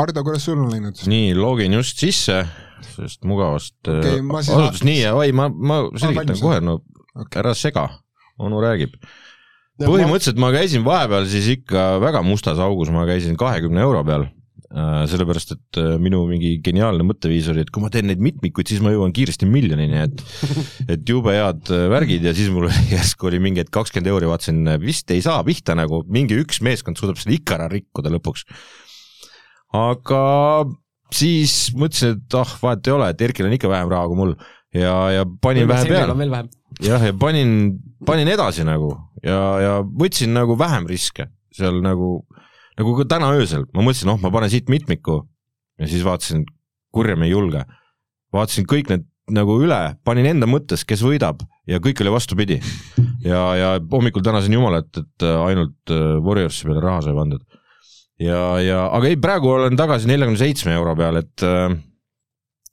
Ardo, kuidas sul on läinud? nii, login just sisse, sellest mugavast okay, ma siis asutus, nii, oi, ma, ma selgitan valmis, kohe, no Okei. ära sega, onu räägib. põhimõtteliselt ma käisin vahepeal siis ikka väga mustas augus, ma käisin kahekümne euro peal. sellepärast, et äh, minu mingi geniaalne mõtteviis oli, et kui ma teen neid mitmikuid, siis ma jõuan kiiresti miljonini, et et jube head äh, värgid ja siis mul järsku oli mingi, et kakskümmend euri, vaatasin, vist ei saa pihta nagu, mingi üks meeskond suudab selle ikka ära rikkuda lõpuks. aga siis mõtlesin, et ah, vahet ei ole, et Erkil on ikka vähem raha kui mul. Ja, ja panin vähe peale. jah, ja panin, panin edasi nagu. Ja, ja võtsin nagu vähem riske seal nagu, nagu ka täna öösel, ma mõtlesin, noh, ma panen siit mitmiku. Ja siis vaatasin, kurjam ei julge. vaatasin kõik need nagu üle, panin enda mõttes, kes võidab. Ja kõik oli vastupidi. ja, ja hommikul tänasin Jumalat, et ainult äh, Warriorsi peale raha sai pandud. ja, ja aga ei, praegu olen tagasi neljakümne seitsme euro peal, et äh,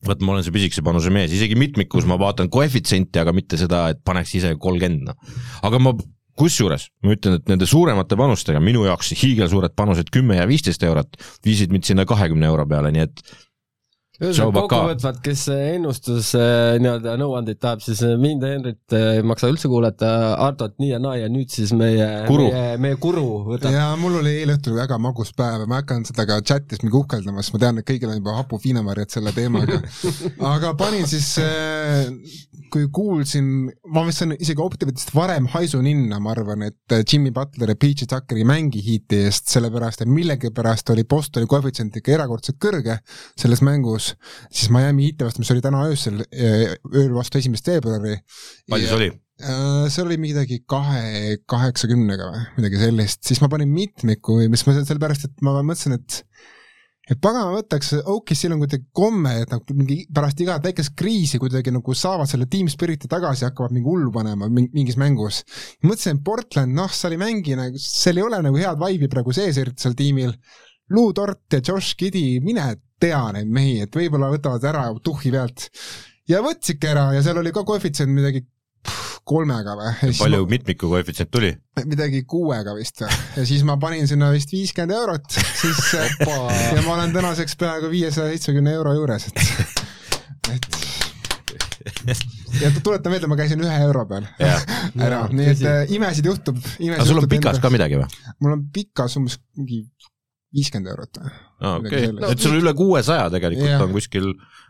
vot ma olen see pisikese panuse mees, isegi mitmikus ma vaatan koefitsienti, aga mitte seda, et paneks ise kolmkümmend, noh. aga ma, kusjuures ma ütlen, et nende suuremate panustega, minu jaoks hiigelsuured panused kümme ja viisteist eurot viisid mind sinna kahekümne euro peale, nii et ühesõnaga kokkuvõtvalt, kes ennustus äh, nii-öelda nõuandeid tahab, siis äh, mind ja Henrit äh, ei maksa üldse kuulata, Artot nii ja naa ja nüüd siis meie, Kuru. meie, meie kuru võtab. ja mul oli eile õhtul väga magus päev ja ma hakkan seda ka chatis mingi uhkeldama, sest ma tean, et kõigil on juba hapu viinamarjad selle teemaga. aga panin siis, kui kuulsin, ma vist olen isegi Optimitist varem haisu ninna, ma arvan, et Jimmy Butler ja PJ Tucker ei mängi hiiti eest, sellepärast et millegipärast oli Bostoni koefitsient ikka erakordselt kõrge selles mängus, siis Miami hiiti vastu, mis oli täna öösel, ööl vastu esimest veebruari. palju see oli? Äh, see oli midagi kahe, kaheksakümnega või midagi sellist, siis ma panin mitmiku, mis ma sellepärast, et ma mõtlesin, et et pagana võtaks, OKC-l on kuidagi komme, et nad mingi pärast igat väikest kriisi kuidagi nagu saavad selle team spirit'i tagasi hakkavad mingi hullu panema mingis mängus. mõtlesin, et Portland, noh, seal ei mängi nagu, seal ei ole nagu head vibe'i praegu sees eriti seal tiimil. Lou Dort ja Josh Giddy, mine tea neid mehi, et võib-olla võtavad ära tuhhi pealt. ja võtsidki ära ja seal oli ka koefitsient midagi kolmega või? palju ma... mitmiku koefitsient tuli? midagi kuuega vist või, ja siis ma panin sinna vist viiskümmend eurot sisse ja ma olen tänaseks peaaegu viiesaja seitsmekümne euro juures, et, et ja tuletan meelde, ma käisin ühe euro peal ära, nii et äh, imesid juhtub. aga sul on pikas ka midagi või? mul on pikas umbes mingi viiskümmend eurot või? aa, okei, et sul üle kuuesaja tegelikult ja. on kuskil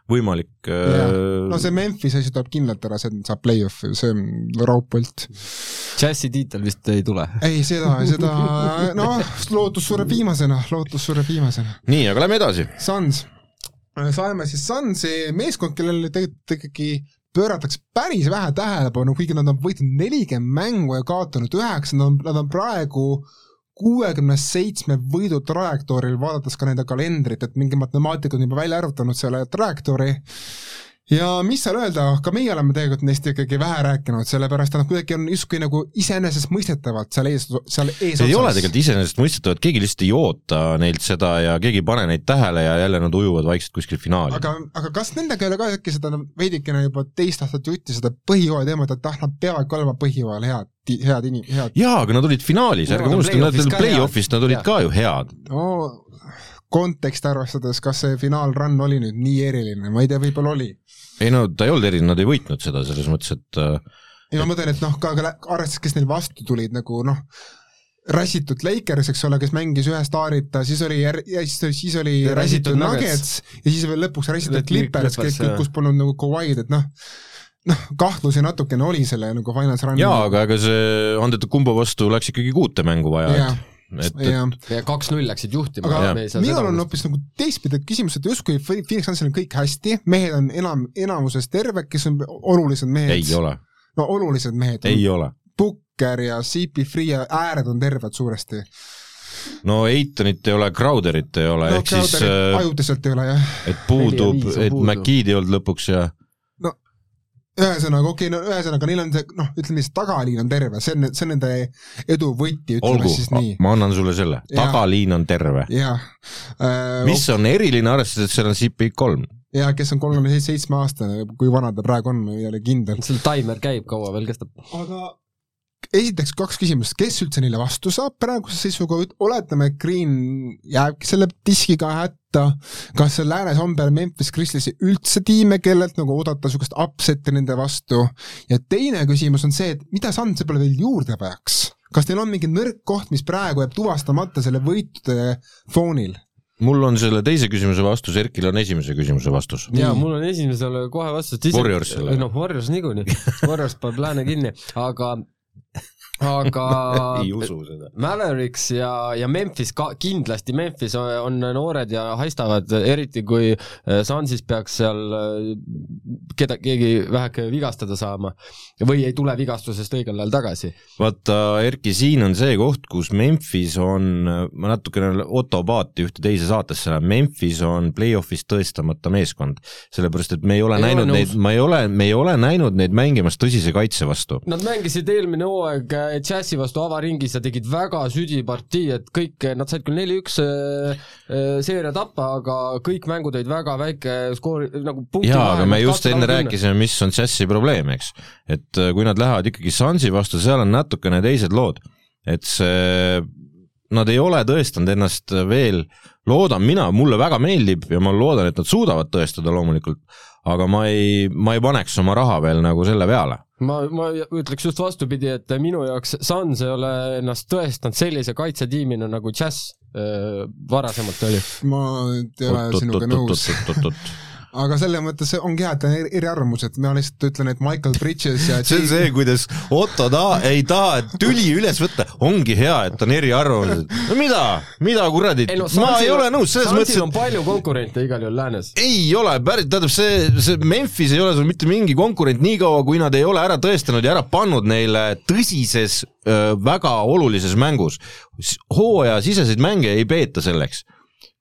võimalik äh... no see Memphis asi tuleb kindlalt ära, see saab play-off'i, see on raudpolt. Džässi tiitel vist ei tule? ei, seda, seda, noh, lootus sureb viimasena, lootus sureb viimasena. nii, aga lähme edasi. Suns, saime siis Sunsi meeskond, kellele tegelikult ikkagi pööratakse päris vähe tähelepanu, kuigi nad on võitnud nelikümmend mängu ja kaotanud üheksa, nad on, nad on praegu äh, kuuekümne seitsme võidu trajektooril, vaadates ka nende kalendrit, et mingi matemaatik on juba välja arvutanud selle trajektoori, ja mis seal öelda, ka meie oleme tegelikult neist ikkagi vähe rääkinud, sellepärast et nad kuidagi on justkui nagu iseenesestmõistetavalt seal ees, seal ees ei ole tegelikult iseenesestmõistetavad, keegi lihtsalt ei oota neilt seda ja keegi ei pane neid tähele ja jälle nad ujuvad vaikselt kuskil finaali. aga, aga kas nendega ei ole ka äkki seda veidikene juba teist aastat jutti, seda põhijooaja teemat, et ah, nad peavadki olema põhijooajal head, head inim-, head jaa, aga nad olid finaalis, ärge unustage, nad olid play-off'is, nad olid ka ju head. no konteksti arvestades, kas see finaalrun oli nüüd nii eriline, ma ei tea, võib-olla oli ei no ta ei olnud eriline, nad ei võitnud seda selles mõttes, et äh, ei ma mõtlen, et noh, ka arvestades, kes neil vastu tulid nagu noh, räsitud Lakers, eks ole, kes mängis ühe staarita, siis oli jär-, ja siis, siis oli ja räsitud Nuggets. Ja siis veel lõpuks räsitud Clippers, kes, kus polnud nagu Kawhi'd, et noh, noh, kahtlusi natukene oli selle nagu finals run'i. jaa, aga ega see Antetokumbo vastu läks ikkagi kuute mängu vaja, et et, et ja kaks-null läksid juhtima. aga minul on hoopis nagu teistpidi küsimus, et justkui Phoenix Sunsil on kõik hästi, mehed on enam, enamuses terved, kes on olulised mehed. ei ole. no olulised mehed. ei ole. Booker ja CP3 ja ääred on terved suuresti. no Eitonit ei ole, Crowderit ei ole no,, ehk siis äh, ajutiselt ei ole, jah. et puudub, et McKeed ei olnud lõpuks ja ühesõnaga, okei okay,, no ühesõnaga neil on see noh, ütleme siis tagaliin on terve, see on, see on nende edu võti, ütleme Olgu, siis nii. ma annan sulle selle, tagaliin on terve. jah äh,. mis on eriline, arvestades, et seal on CP kolm? ja kes on kolmekümne seitsme aastane, kui vana ta praegu on, ei ole kindel. seal taimer käib, kaua veel kestab? aga esiteks kaks küsimust, kes üldse neile vastu saab praeguse seisuga, oletame, et Green jääbki selle diskiga hätta, kas seal läänes on peale Memphis Grizzliesi üldse tiime, kellelt nagu oodata niisugust upset'i nende vastu, ja teine küsimus on see, et mida Sansepole veel juurde vajaks? kas neil on mingi nõrk koht, mis praegu jääb tuvastamata selle võitude foonil? mul on selle teise küsimuse vastus, Erkil on esimese küsimuse vastus. jaa, mul on esimesele kohe vastus. Warriorsile. noh, Warriors niikuinii, Warriors paneb lääne kinni, aga aga ei usu seda. Mavericks ja, ja Memphis ka, kindlasti Memphis on noored ja haistavad, eriti kui äh, Sunsis peaks seal äh, keda, keegi väheke vigastada saama või ei tule vigastusest õigel ajal tagasi. vaata, Erki, siin on see koht, kus Memphis on, ma natukene Otto Paati ühte teise saatesse lähen, Memphis on play-off'is tõestamata meeskond, sellepärast et me ei ole ei näinud ole neid, ma ei ole, me ei ole näinud neid mängimas tõsise kaitse vastu. Nad mängisid eelmine hooaeg Džässi vastu avaringis ja tegid väga südipartii, et kõik, nad said küll neli-üks äh, äh, seeria tappa, aga kõik mängud olid väga väike skoori, nagu punkti jaa, aga me just enne rääkisime, mis on Džässi probleem, eks. et äh, kui nad lähevad ikkagi Sunsi vastu, seal on natukene teised lood. et see, nad ei ole tõestanud ennast veel, loodan mina, mulle väga meeldib ja ma loodan, et nad suudavad tõestada loomulikult, aga ma ei, ma ei paneks oma raha veel nagu selle peale. Ma, ma ütleks just vastupidi, et minu jaoks Suns ei ole ennast tõestanud sellise kaitsetiimina nagu Jazz äh, varasemalt oli. ma ei ole sinuga nõus aga selles mõttes ongi hea, et on eriarvamused, ma lihtsalt ütlen, et Michael Bridges ja see on see, kuidas Otto ta ei taha tüli üles võtta, ongi hea, et on eriarvamused. no mida, mida kuradi no,, ma ei ole nõus, selles mõttes, et on palju konkurente igal juhul läänes. ei ole, päris, tähendab see, see Memphis ei ole sul mitte mingi konkurent niikaua, kui nad ei ole ära tõestanud ja ära pannud neile tõsises, väga olulises mängus. hooajasiseseid mänge ei peeta selleks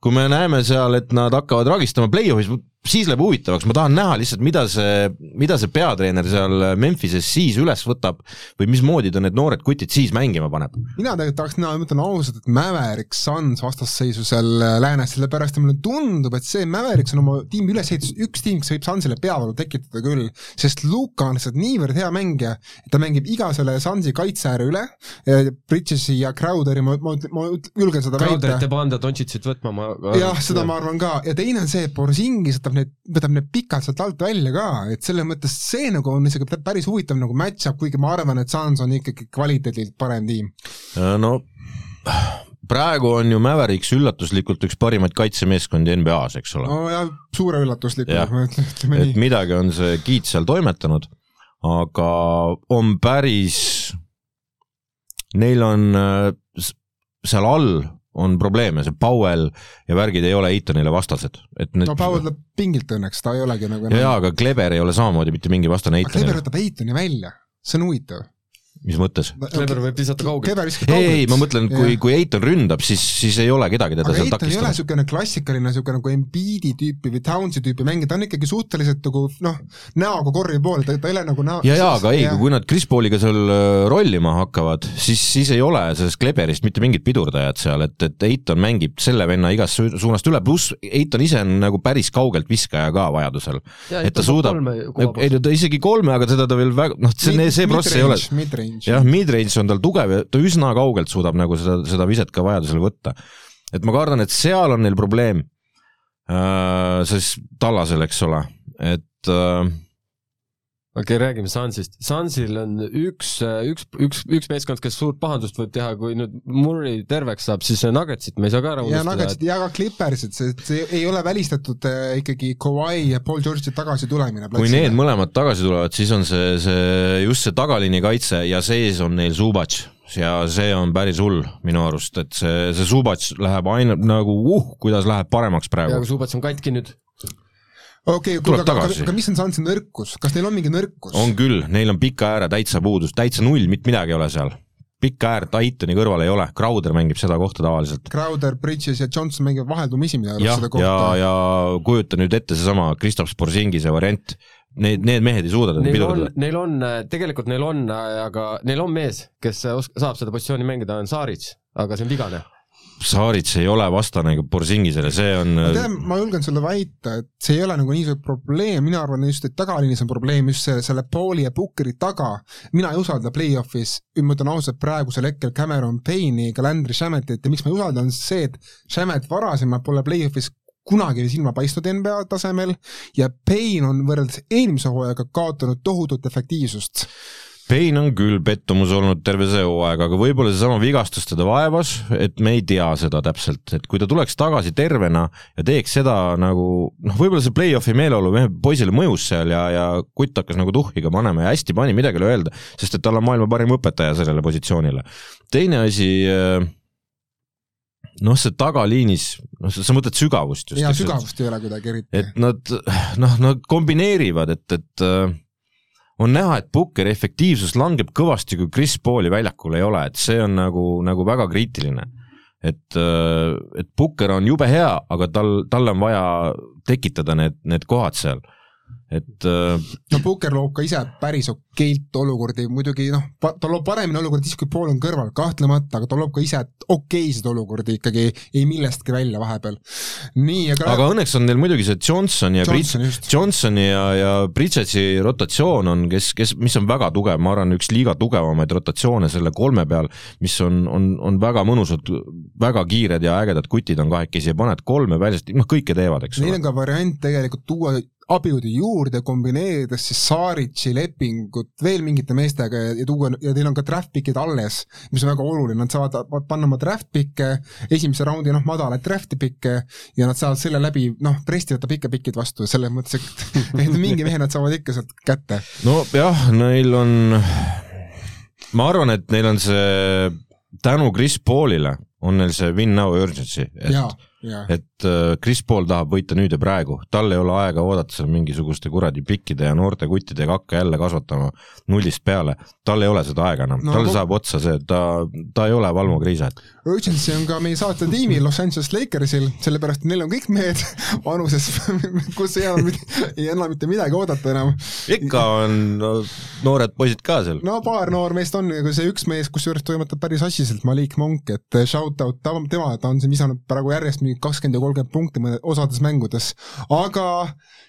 kui me näeme seal, et nad hakkavad ragistama play-off'is, siis läheb huvitavaks, ma tahan näha lihtsalt, mida see, mida see peatreener seal Memphises siis üles võtab või mismoodi ta need noored kutid siis mängima paneb. mina tegelikult tahaks näha, ma ütlen ausalt, et Mavericks Suns vastasseisu seal äh, läänes, sellepärast et mulle tundub, et see Mavericks on oma tiimi ülesehitus üks tiim, kes võib Sunsile peavalu tekitada küll, sest Luka on lihtsalt niivõrd hea mängija, et ta mängib iga selle Sunsi kaitseääre üle, Bridges'i ja Crowderi, ma, ma, ma julgen seda Crowderit väita. ei panda Dontšitsit võtma, ma jah, seda ma arvan ka ja teine on see, et Borisingis võtab need, võtab need pikalt sealt alt välja ka, et selles mõttes see nagu on isegi päris huvitav nagu match-up, kuigi ma arvan, et Suns on ikkagi kvaliteedilt parem tiim. no praegu on ju Mavericks üllatuslikult üks parimaid kaitsemeeskondi NBA-s, eks ole. no ja suure üllatuslikult, ütleme nii. et midagi on see Kiit seal toimetanud, aga on päris, neil on äh, seal all on probleeme, see Powell ja värgid ei ole Eitonile vastased, et need no Powell tuleb pingilt õnneks, ta ei olegi nagu jaa, aga Kleber ei ole samamoodi mitte mingi vastane Eitonile. Kleber võtab Eitoni välja, see on huvitav mis mõttes? Kleber võib visata kaugelt. ei, ei, ma mõtlen, kui, kui Eiton ründab, siis, siis ei ole kedagi teda seal takistama. ei ole niisugune klassikaline niisugune nagu Embiidi tüüpi või Townsi tüüpi mängija, ta on ikkagi suhteliselt nagu noh, näoga korvi pool, ta, ta ei ole nagu näo-. ja, ja aga ei, kui nad Chris Pauliga seal äh, rollima hakkavad, siis, siis ei ole sellest Kleberist mitte mingit pidurdajat seal, et, et Eiton mängib selle venna igast suunast üle, pluss Eiton ise on nagu päris kaugelt viskaja ka vajadusel. et ta suudab, ei ta isegi kolme, aga seda ta veel väga, noh, see, see pross ei ole jah, mid-range on tal tugev ja ta üsna kaugelt suudab nagu seda, seda viset ka vajadusel võtta. et ma kardan, et seal on neil probleem äh,, sest Tallasel, eks ole, et äh, okei okay,, räägime Sunsist. Sunsil on üks, üks, üks, üks meeskond, kes suurt pahandust võib teha, kui nüüd Murray terveks saab, siis Nuggetsit me ei saa ka ära unustada. ja Nuggetsit et... ja ka Clippersit, see, see ei ole välistatud äh, ikkagi Kawhi ja Paul George'i tagasi tulemine. kui need mõlemad tagasi tulevad, siis on see, see just see tagaliini kaitse ja sees on neil Zubac ja see on päris hull minu arust, et see, see Zubac läheb ainult nagu uh, kuidas läheb paremaks praegu. ja aga Zubac on katki nüüd okei okay,, kuule, aga, aga, aga mis on Sansi nõrkus, kas neil on mingi nõrkus? on küll, neil on pika ääre täitsa puudus, täitsa null, mitte midagi ei ole seal. pikka äärt Aitoni kõrval ei ole, Crowder mängib seda kohta tavaliselt. Crowder, Bridges ja Johnson mängivad vaheldumisi arust seda kohta. ja, ja kujuta nüüd ette seesama Kristaps Porzingise variant, need, need mehed ei suuda teda pidurdada. Neil on, tegelikult neil on, aga neil on mees, kes saab seda positsiooni mängida, on Saaric, aga see on vigane Saarits ei ole vastane Borsingisele, see on ma tean, ma julgen sulle väita, et see ei ole nagu nii suur probleem, mina arvan just, et tagaliinis on probleem just see, selle Pauli ja Pukkeri taga, mina ei usalda play-off'is, ma ütlen ausalt, praegusel hetkel Cameron Payne'i ega Landry Shametit ja miks ma ei usalda, on see, et Shamet varasemalt pole play-off'is kunagi silma paistnud NBA tasemel ja Payne on võrreldes eelmise hooajaga kaotanud tohutut efektiivsust Payne on küll pettumus olnud terve see hooaeg, aga võib-olla seesama vigastus teda vaevas, et me ei tea seda täpselt, et kui ta tuleks tagasi tervena ja teeks seda nagu noh, võib-olla see play-off'i meeleolu poisile mõjus seal ja, ja kutt hakkas nagu tuhhiga panema ja hästi pani, midagi ole öelda, sest et tal on maailma parim õpetaja sellele positsioonile. teine asi äh, noh, see tagaliinis, noh, sa mõtled sügavust just. jaa, sügavust ei ole kuidagi eriti. et nad noh, nad kombineerivad, et, et äh, on näha, et Pukkeri efektiivsus langeb kõvasti, kui Chris Pauli väljakul ei ole, et see on nagu, nagu väga kriitiline. et, äh, et Pukker on jube hea, aga tal, talle on vaja tekitada need, need kohad seal et äh, no Pukker loob ka ise päris okeilt olukordi, muidugi noh, ta loob paremini olukordi siis, kui pool on kõrval, kahtlemata, aga ta loob ka ise okeiseid olukordi ikkagi ei millestki välja vahepeal. nii, aga aga õnneks on neil muidugi see Johnson ja Johnson Brid-, Johnsoni ja, ja Bridgetsi rotatsioon on, kes, kes, mis on väga tugev, ma arvan, üks liiga tugevamaid rotatsioone selle kolme peal, mis on, on, on väga mõnusad, väga kiired ja ägedad kutid on kahekesi ja paned kolme väljast, noh, kõike teevad, eks ole. Neil on ka variant tegelikult tuua abiudi juurde, kombineerides siis Saritsi lepingut veel mingite meestega ja, ja tuua, ja teil on ka draft pick'id alles, mis on väga oluline, nad saavad panna oma draft pick'e, esimese raundi noh, madalaid draft pick'e ja nad saavad selle läbi noh, Presti võtab ikka pikid vastu, selles mõttes, et et mingi mehe nad saavad ikka sealt kätte. nojah, neil on, ma arvan, et neil on see tänu Chris Paulile on neil see win now urgency, et ja et äh, Chris Paul tahab võita nüüd ja praegu, tal ei ole aega oodata seal mingisuguste kuradi pikkide ja noorte kuttidega hakka jälle kasvatama nullist peale. tal ei ole seda aega enam no,, tal saab otsa see, ta, ta ei ole Valmo Kriiset. Urgency on ka meie saate tiimi Los Angeles Lakersil, sellepärast et neil on kõik mehed vanuses, kus ei enam, ei enam mitte midagi oodata enam. ikka on no, noored poisid ka seal. no paar noormeest on, aga see üks mees, kusjuures toimetab päris asjaliselt, Malik Monk, et shout out tema, ta on siin visanud praegu järjest mingi kakskümmend ja kolmkümmend punkti osades mängudes, aga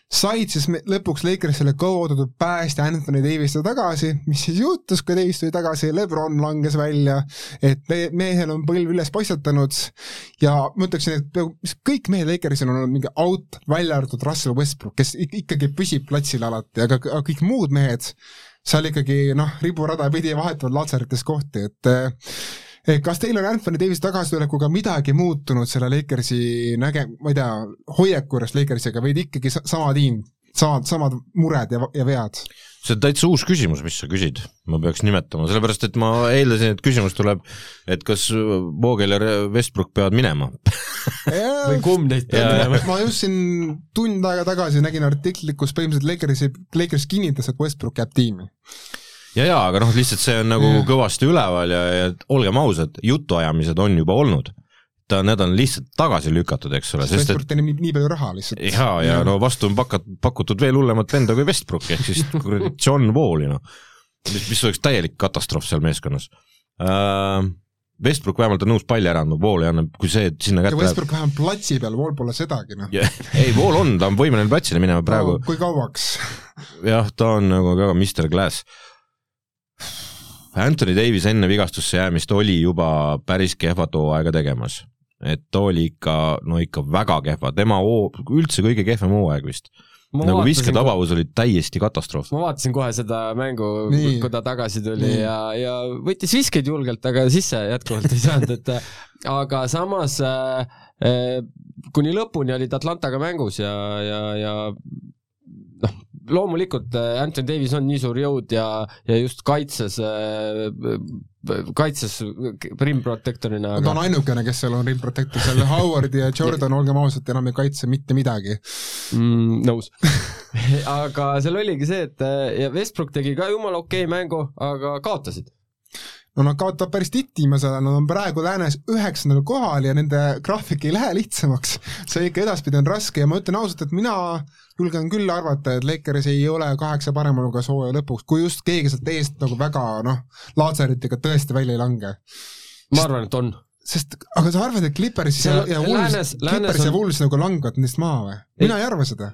said siis lõpuks Lakersile kaotatud päästja Anthony Davise tagasi, mis siis juhtus, kui Davis tuli tagasi, Lebron langes välja, et mehel on põlv üles paistetanud ja ma ütleksin, et kõik mehed Lakersil on olnud mingi out, välja arvatud Russell Westbrook, kes ikkagi püsib platsil alati, aga kõik muud mehed seal ikkagi noh, riburada pidi vahetavad latserites kohti, et kas teil on Anthony Davise tagasitulekuga midagi muutunud selle Lakersi näge-, ma ei tea, hoiaku juures Lakersiga või ikkagi sama tiim, samad, samad mured ja, ja vead? see on täitsa uus küsimus, mis sa küsid, ma peaks nimetama, sellepärast et ma eeldasin, et küsimus tuleb, et kas Vogel ja Westbrook peavad minema. Või kumb neist peab minema? ma just siin tund aega tagasi nägin artiklit, kus põhimõtteliselt Lakersi, Lakers kinnitas, et Westbrook jääb tiimi ja, ja aga noh, lihtsalt see on nagu yeah. kõvasti üleval ja, ja olgem ausad, jutuajamised on juba olnud. ta, need on lihtsalt tagasi lükatud, eks ole. sest teenib nii, nii palju raha lihtsalt. ja, ja no vastu on pakat-, pakutud veel hullemat venda kui Westbrook, ehk siis kuradi John Wall'i noh. mis, mis oleks täielik katastroof seal meeskonnas uh,. Westbrook vähemalt on nõus palli ära andma, Wall ei anna, kui see sinna kätte läheb. Westbrook vähemalt platsi peal, Wall pole sedagi noh ei, Wall on, ta on võimeline platsile minema praegu no,. kui kauaks jah, ta on nagu väga Mr Glass Anthony Davis enne vigastusse jäämist oli juba päris kehvat hooaega tegemas. et ta oli ikka, no ikka väga kehva, tema hoo-, üldse kõige kehvem hooaeg vist. nagu visketabavus oli täiesti katastroof. ma vaatasin kohe seda mängu, kui ta tagasi tuli Nii. ja, ja võttis viskeid julgelt, aga sisse jätkuvalt ei saanud, et aga samas äh, äh, kuni lõpuni olid Atlantaga mängus ja, ja, ja loomulikult äh, Anthony Davis on nii suur jõud ja, ja just kaitses, äh, kaitses rim protector'ina aga.... ta on ainukene, kes seal on rim protector, seal Howard ja Jordan, olgem ausad, enam ei kaitse mitte midagi mm,. nõus aga seal oligi see, et äh, ja Westbrook tegi ka jumala okei okay mängu, aga kaotasid no nad kaotavad päris tittviimasele, nad on praegu läänes üheksandal kohal ja nende graafik ei lähe lihtsamaks. see ikka edaspidi on raske ja ma ütlen ausalt, et mina julgen küll arvata, et Lakers ei ole kaheksa paremal ka hooaja lõpuks, kui just keegi sealt eest nagu väga noh, laatseritega tõesti välja ei lange. ma arvan, et on sest, aga sa arvad, et Clippersis ja, ja Wolves, Clippers on... ja Wolves nagu langevad neist maha või? mina ei, ei arva seda.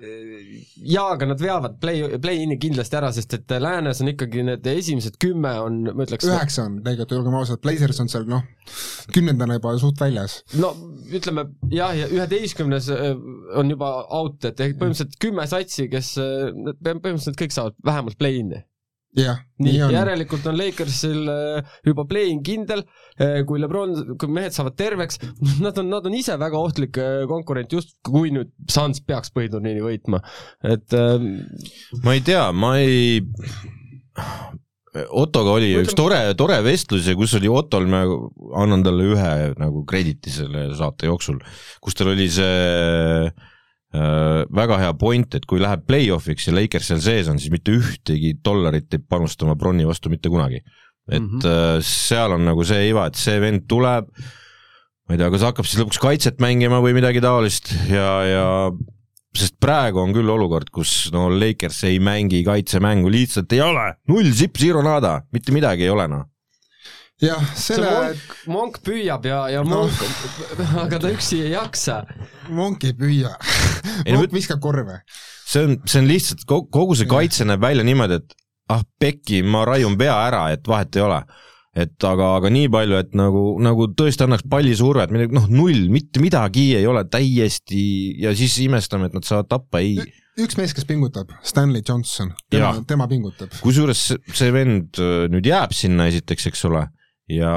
jaa, aga nad veavad play, play-in'i kindlasti ära, sest et läänes on ikkagi need esimesed kümme on, ma ütleks üheksa on tegelikult, olgem ausad, Blazers on seal noh, kümnendana juba suht väljas. no ütleme jah, ja üheteistkümnes äh, on juba out, et põhimõtteliselt kümme satsi, kes äh, põhimõtteliselt kõik saavad vähemalt play-in'i jah, nii on. järelikult on Lakersil äh, juba play-in kindel, äh, kui Lebron, kui mehed saavad terveks, nad on, nad on ise väga ohtlik äh, konkurent, just kui nüüd Suns peaks põhiturniiri võitma, et ähm, ma ei tea, ma ei Ottoga oli Mõtlem... üks tore, tore vestlus ja kus oli Ottol, ma annan talle ühe nagu krediiti selle saate jooksul, kus tal oli see Äh, väga hea point, et kui läheb play-off'iks ja Lakers seal sees on, siis mitte ühtegi dollarit ei panustama Bronni vastu mitte kunagi. et mm -hmm. seal on nagu see iva, et see vend tuleb, ma ei tea, kas hakkab siis lõpuks kaitset mängima või midagi taolist ja, ja sest praegu on küll olukord, kus no Lakers ei mängi kaitsemängu, lihtsalt ei ole, null zip, zero nada, mitte midagi ei ole noh jah, selle monk, monk püüab ja, ja monk no. aga ta üksi ei jaksa. monk ei püüa monk viskab korve. see on, see on lihtsalt, kogu see kaitse näeb välja niimoodi, et ah pekki, ma raiun pea ära, et vahet ei ole. et aga, aga nii palju, et nagu, nagu tõesti annaks pallisurvet, noh, null, mitte midagi ei ole täiesti ja siis imestame, et nad saavad tappa, ei üks mees, kes pingutab, Stanley Johnson, tema, tema pingutab. kusjuures see vend äh, nüüd jääb sinna esiteks, eks ole ja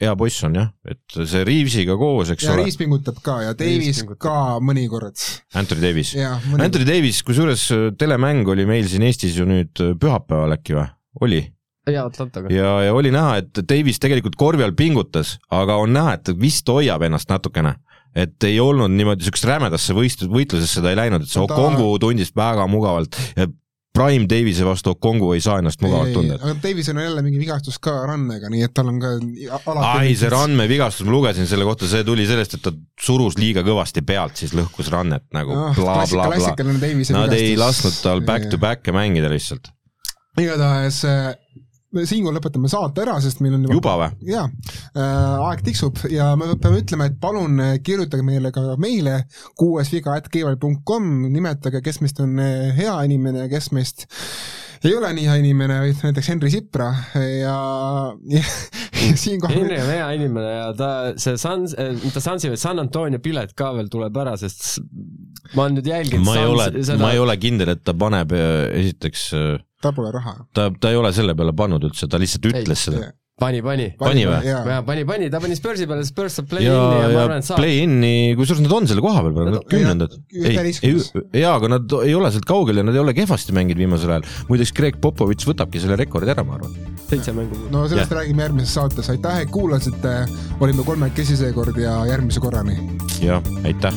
hea poiss on jah, et see Reavesiga koos, eks ja ole. Reaves pingutab ka ja Davis ka mõnikord. Anthony Davis. Anthony Davis, kusjuures äh, telemäng oli meil siin Eestis ju nüüd äh, pühapäeval äkki või, oli? jaa, Atlantaga. ja, ja oli näha, et Davis tegelikult korvi all pingutas, aga on näha, et vist hoiab ennast natukene et ei olnud niimoodi siukest rämedasse võist-, võitlusesse ta ei läinud, et see Okongu tundis väga mugavalt ja Prime Davise vastu Okongu ei saa ennast mugavalt tunda. aga Davisonil on jälle mingi vigastus ka rannega, nii et tal on ka ai, see. randme vigastus, ma lugesin selle kohta, see tuli sellest, et ta surus liiga kõvasti pealt, siis lõhkus rannet nagu Ah, bla, bla, bla. Nad ei vigastus. lasknud tal back to back'e mängida lihtsalt. igatahes äh, siinkohal lõpetame saate ära, sest meil on juba või? jaa. Äh,, aeg tiksub ja me peame ütlema, et palun äh, kirjutage meile ka meile kuuesviga.gmail.com, nimetage, kes meist on äh, hea inimene ja kes meist ei ole nii hea inimene, vaid näiteks Henri Sipra. Ja, ja, ja siinkohal Henri on hea inimene ja ta, see San, mitte Sansi, vaid San Antonio pilet ka veel tuleb ära, sest ma olen nüüd jälginud ma ei ole Sans-, ma ei ole kindel, et ta paneb, esiteks tal pole raha. ta, ta ei ole selle peale pannud üldse, ta lihtsalt ütles seda. pani, pani. Pani või? jaa, pani, pani, ta pani Spursi peale, Spurs saab ja play-in'i ja, ja ma ja arvan, et saab. play-in'i, kusjuures nad on selle koha peal praegu, Nad- nad kümnendad. ja- ei, ei jaa, aga nad ei ole sealt kaugel ja nad ei ole kehvasti mänginud viimasel ajal. muideks Greg Popovitš võtabki selle rekordi ära, ma arvan. seitse mängu. no sellest räägime järgmises saates, aitäh, et kuulasite, olime kolmekesi seekord ja järgmise korrani jah, aitäh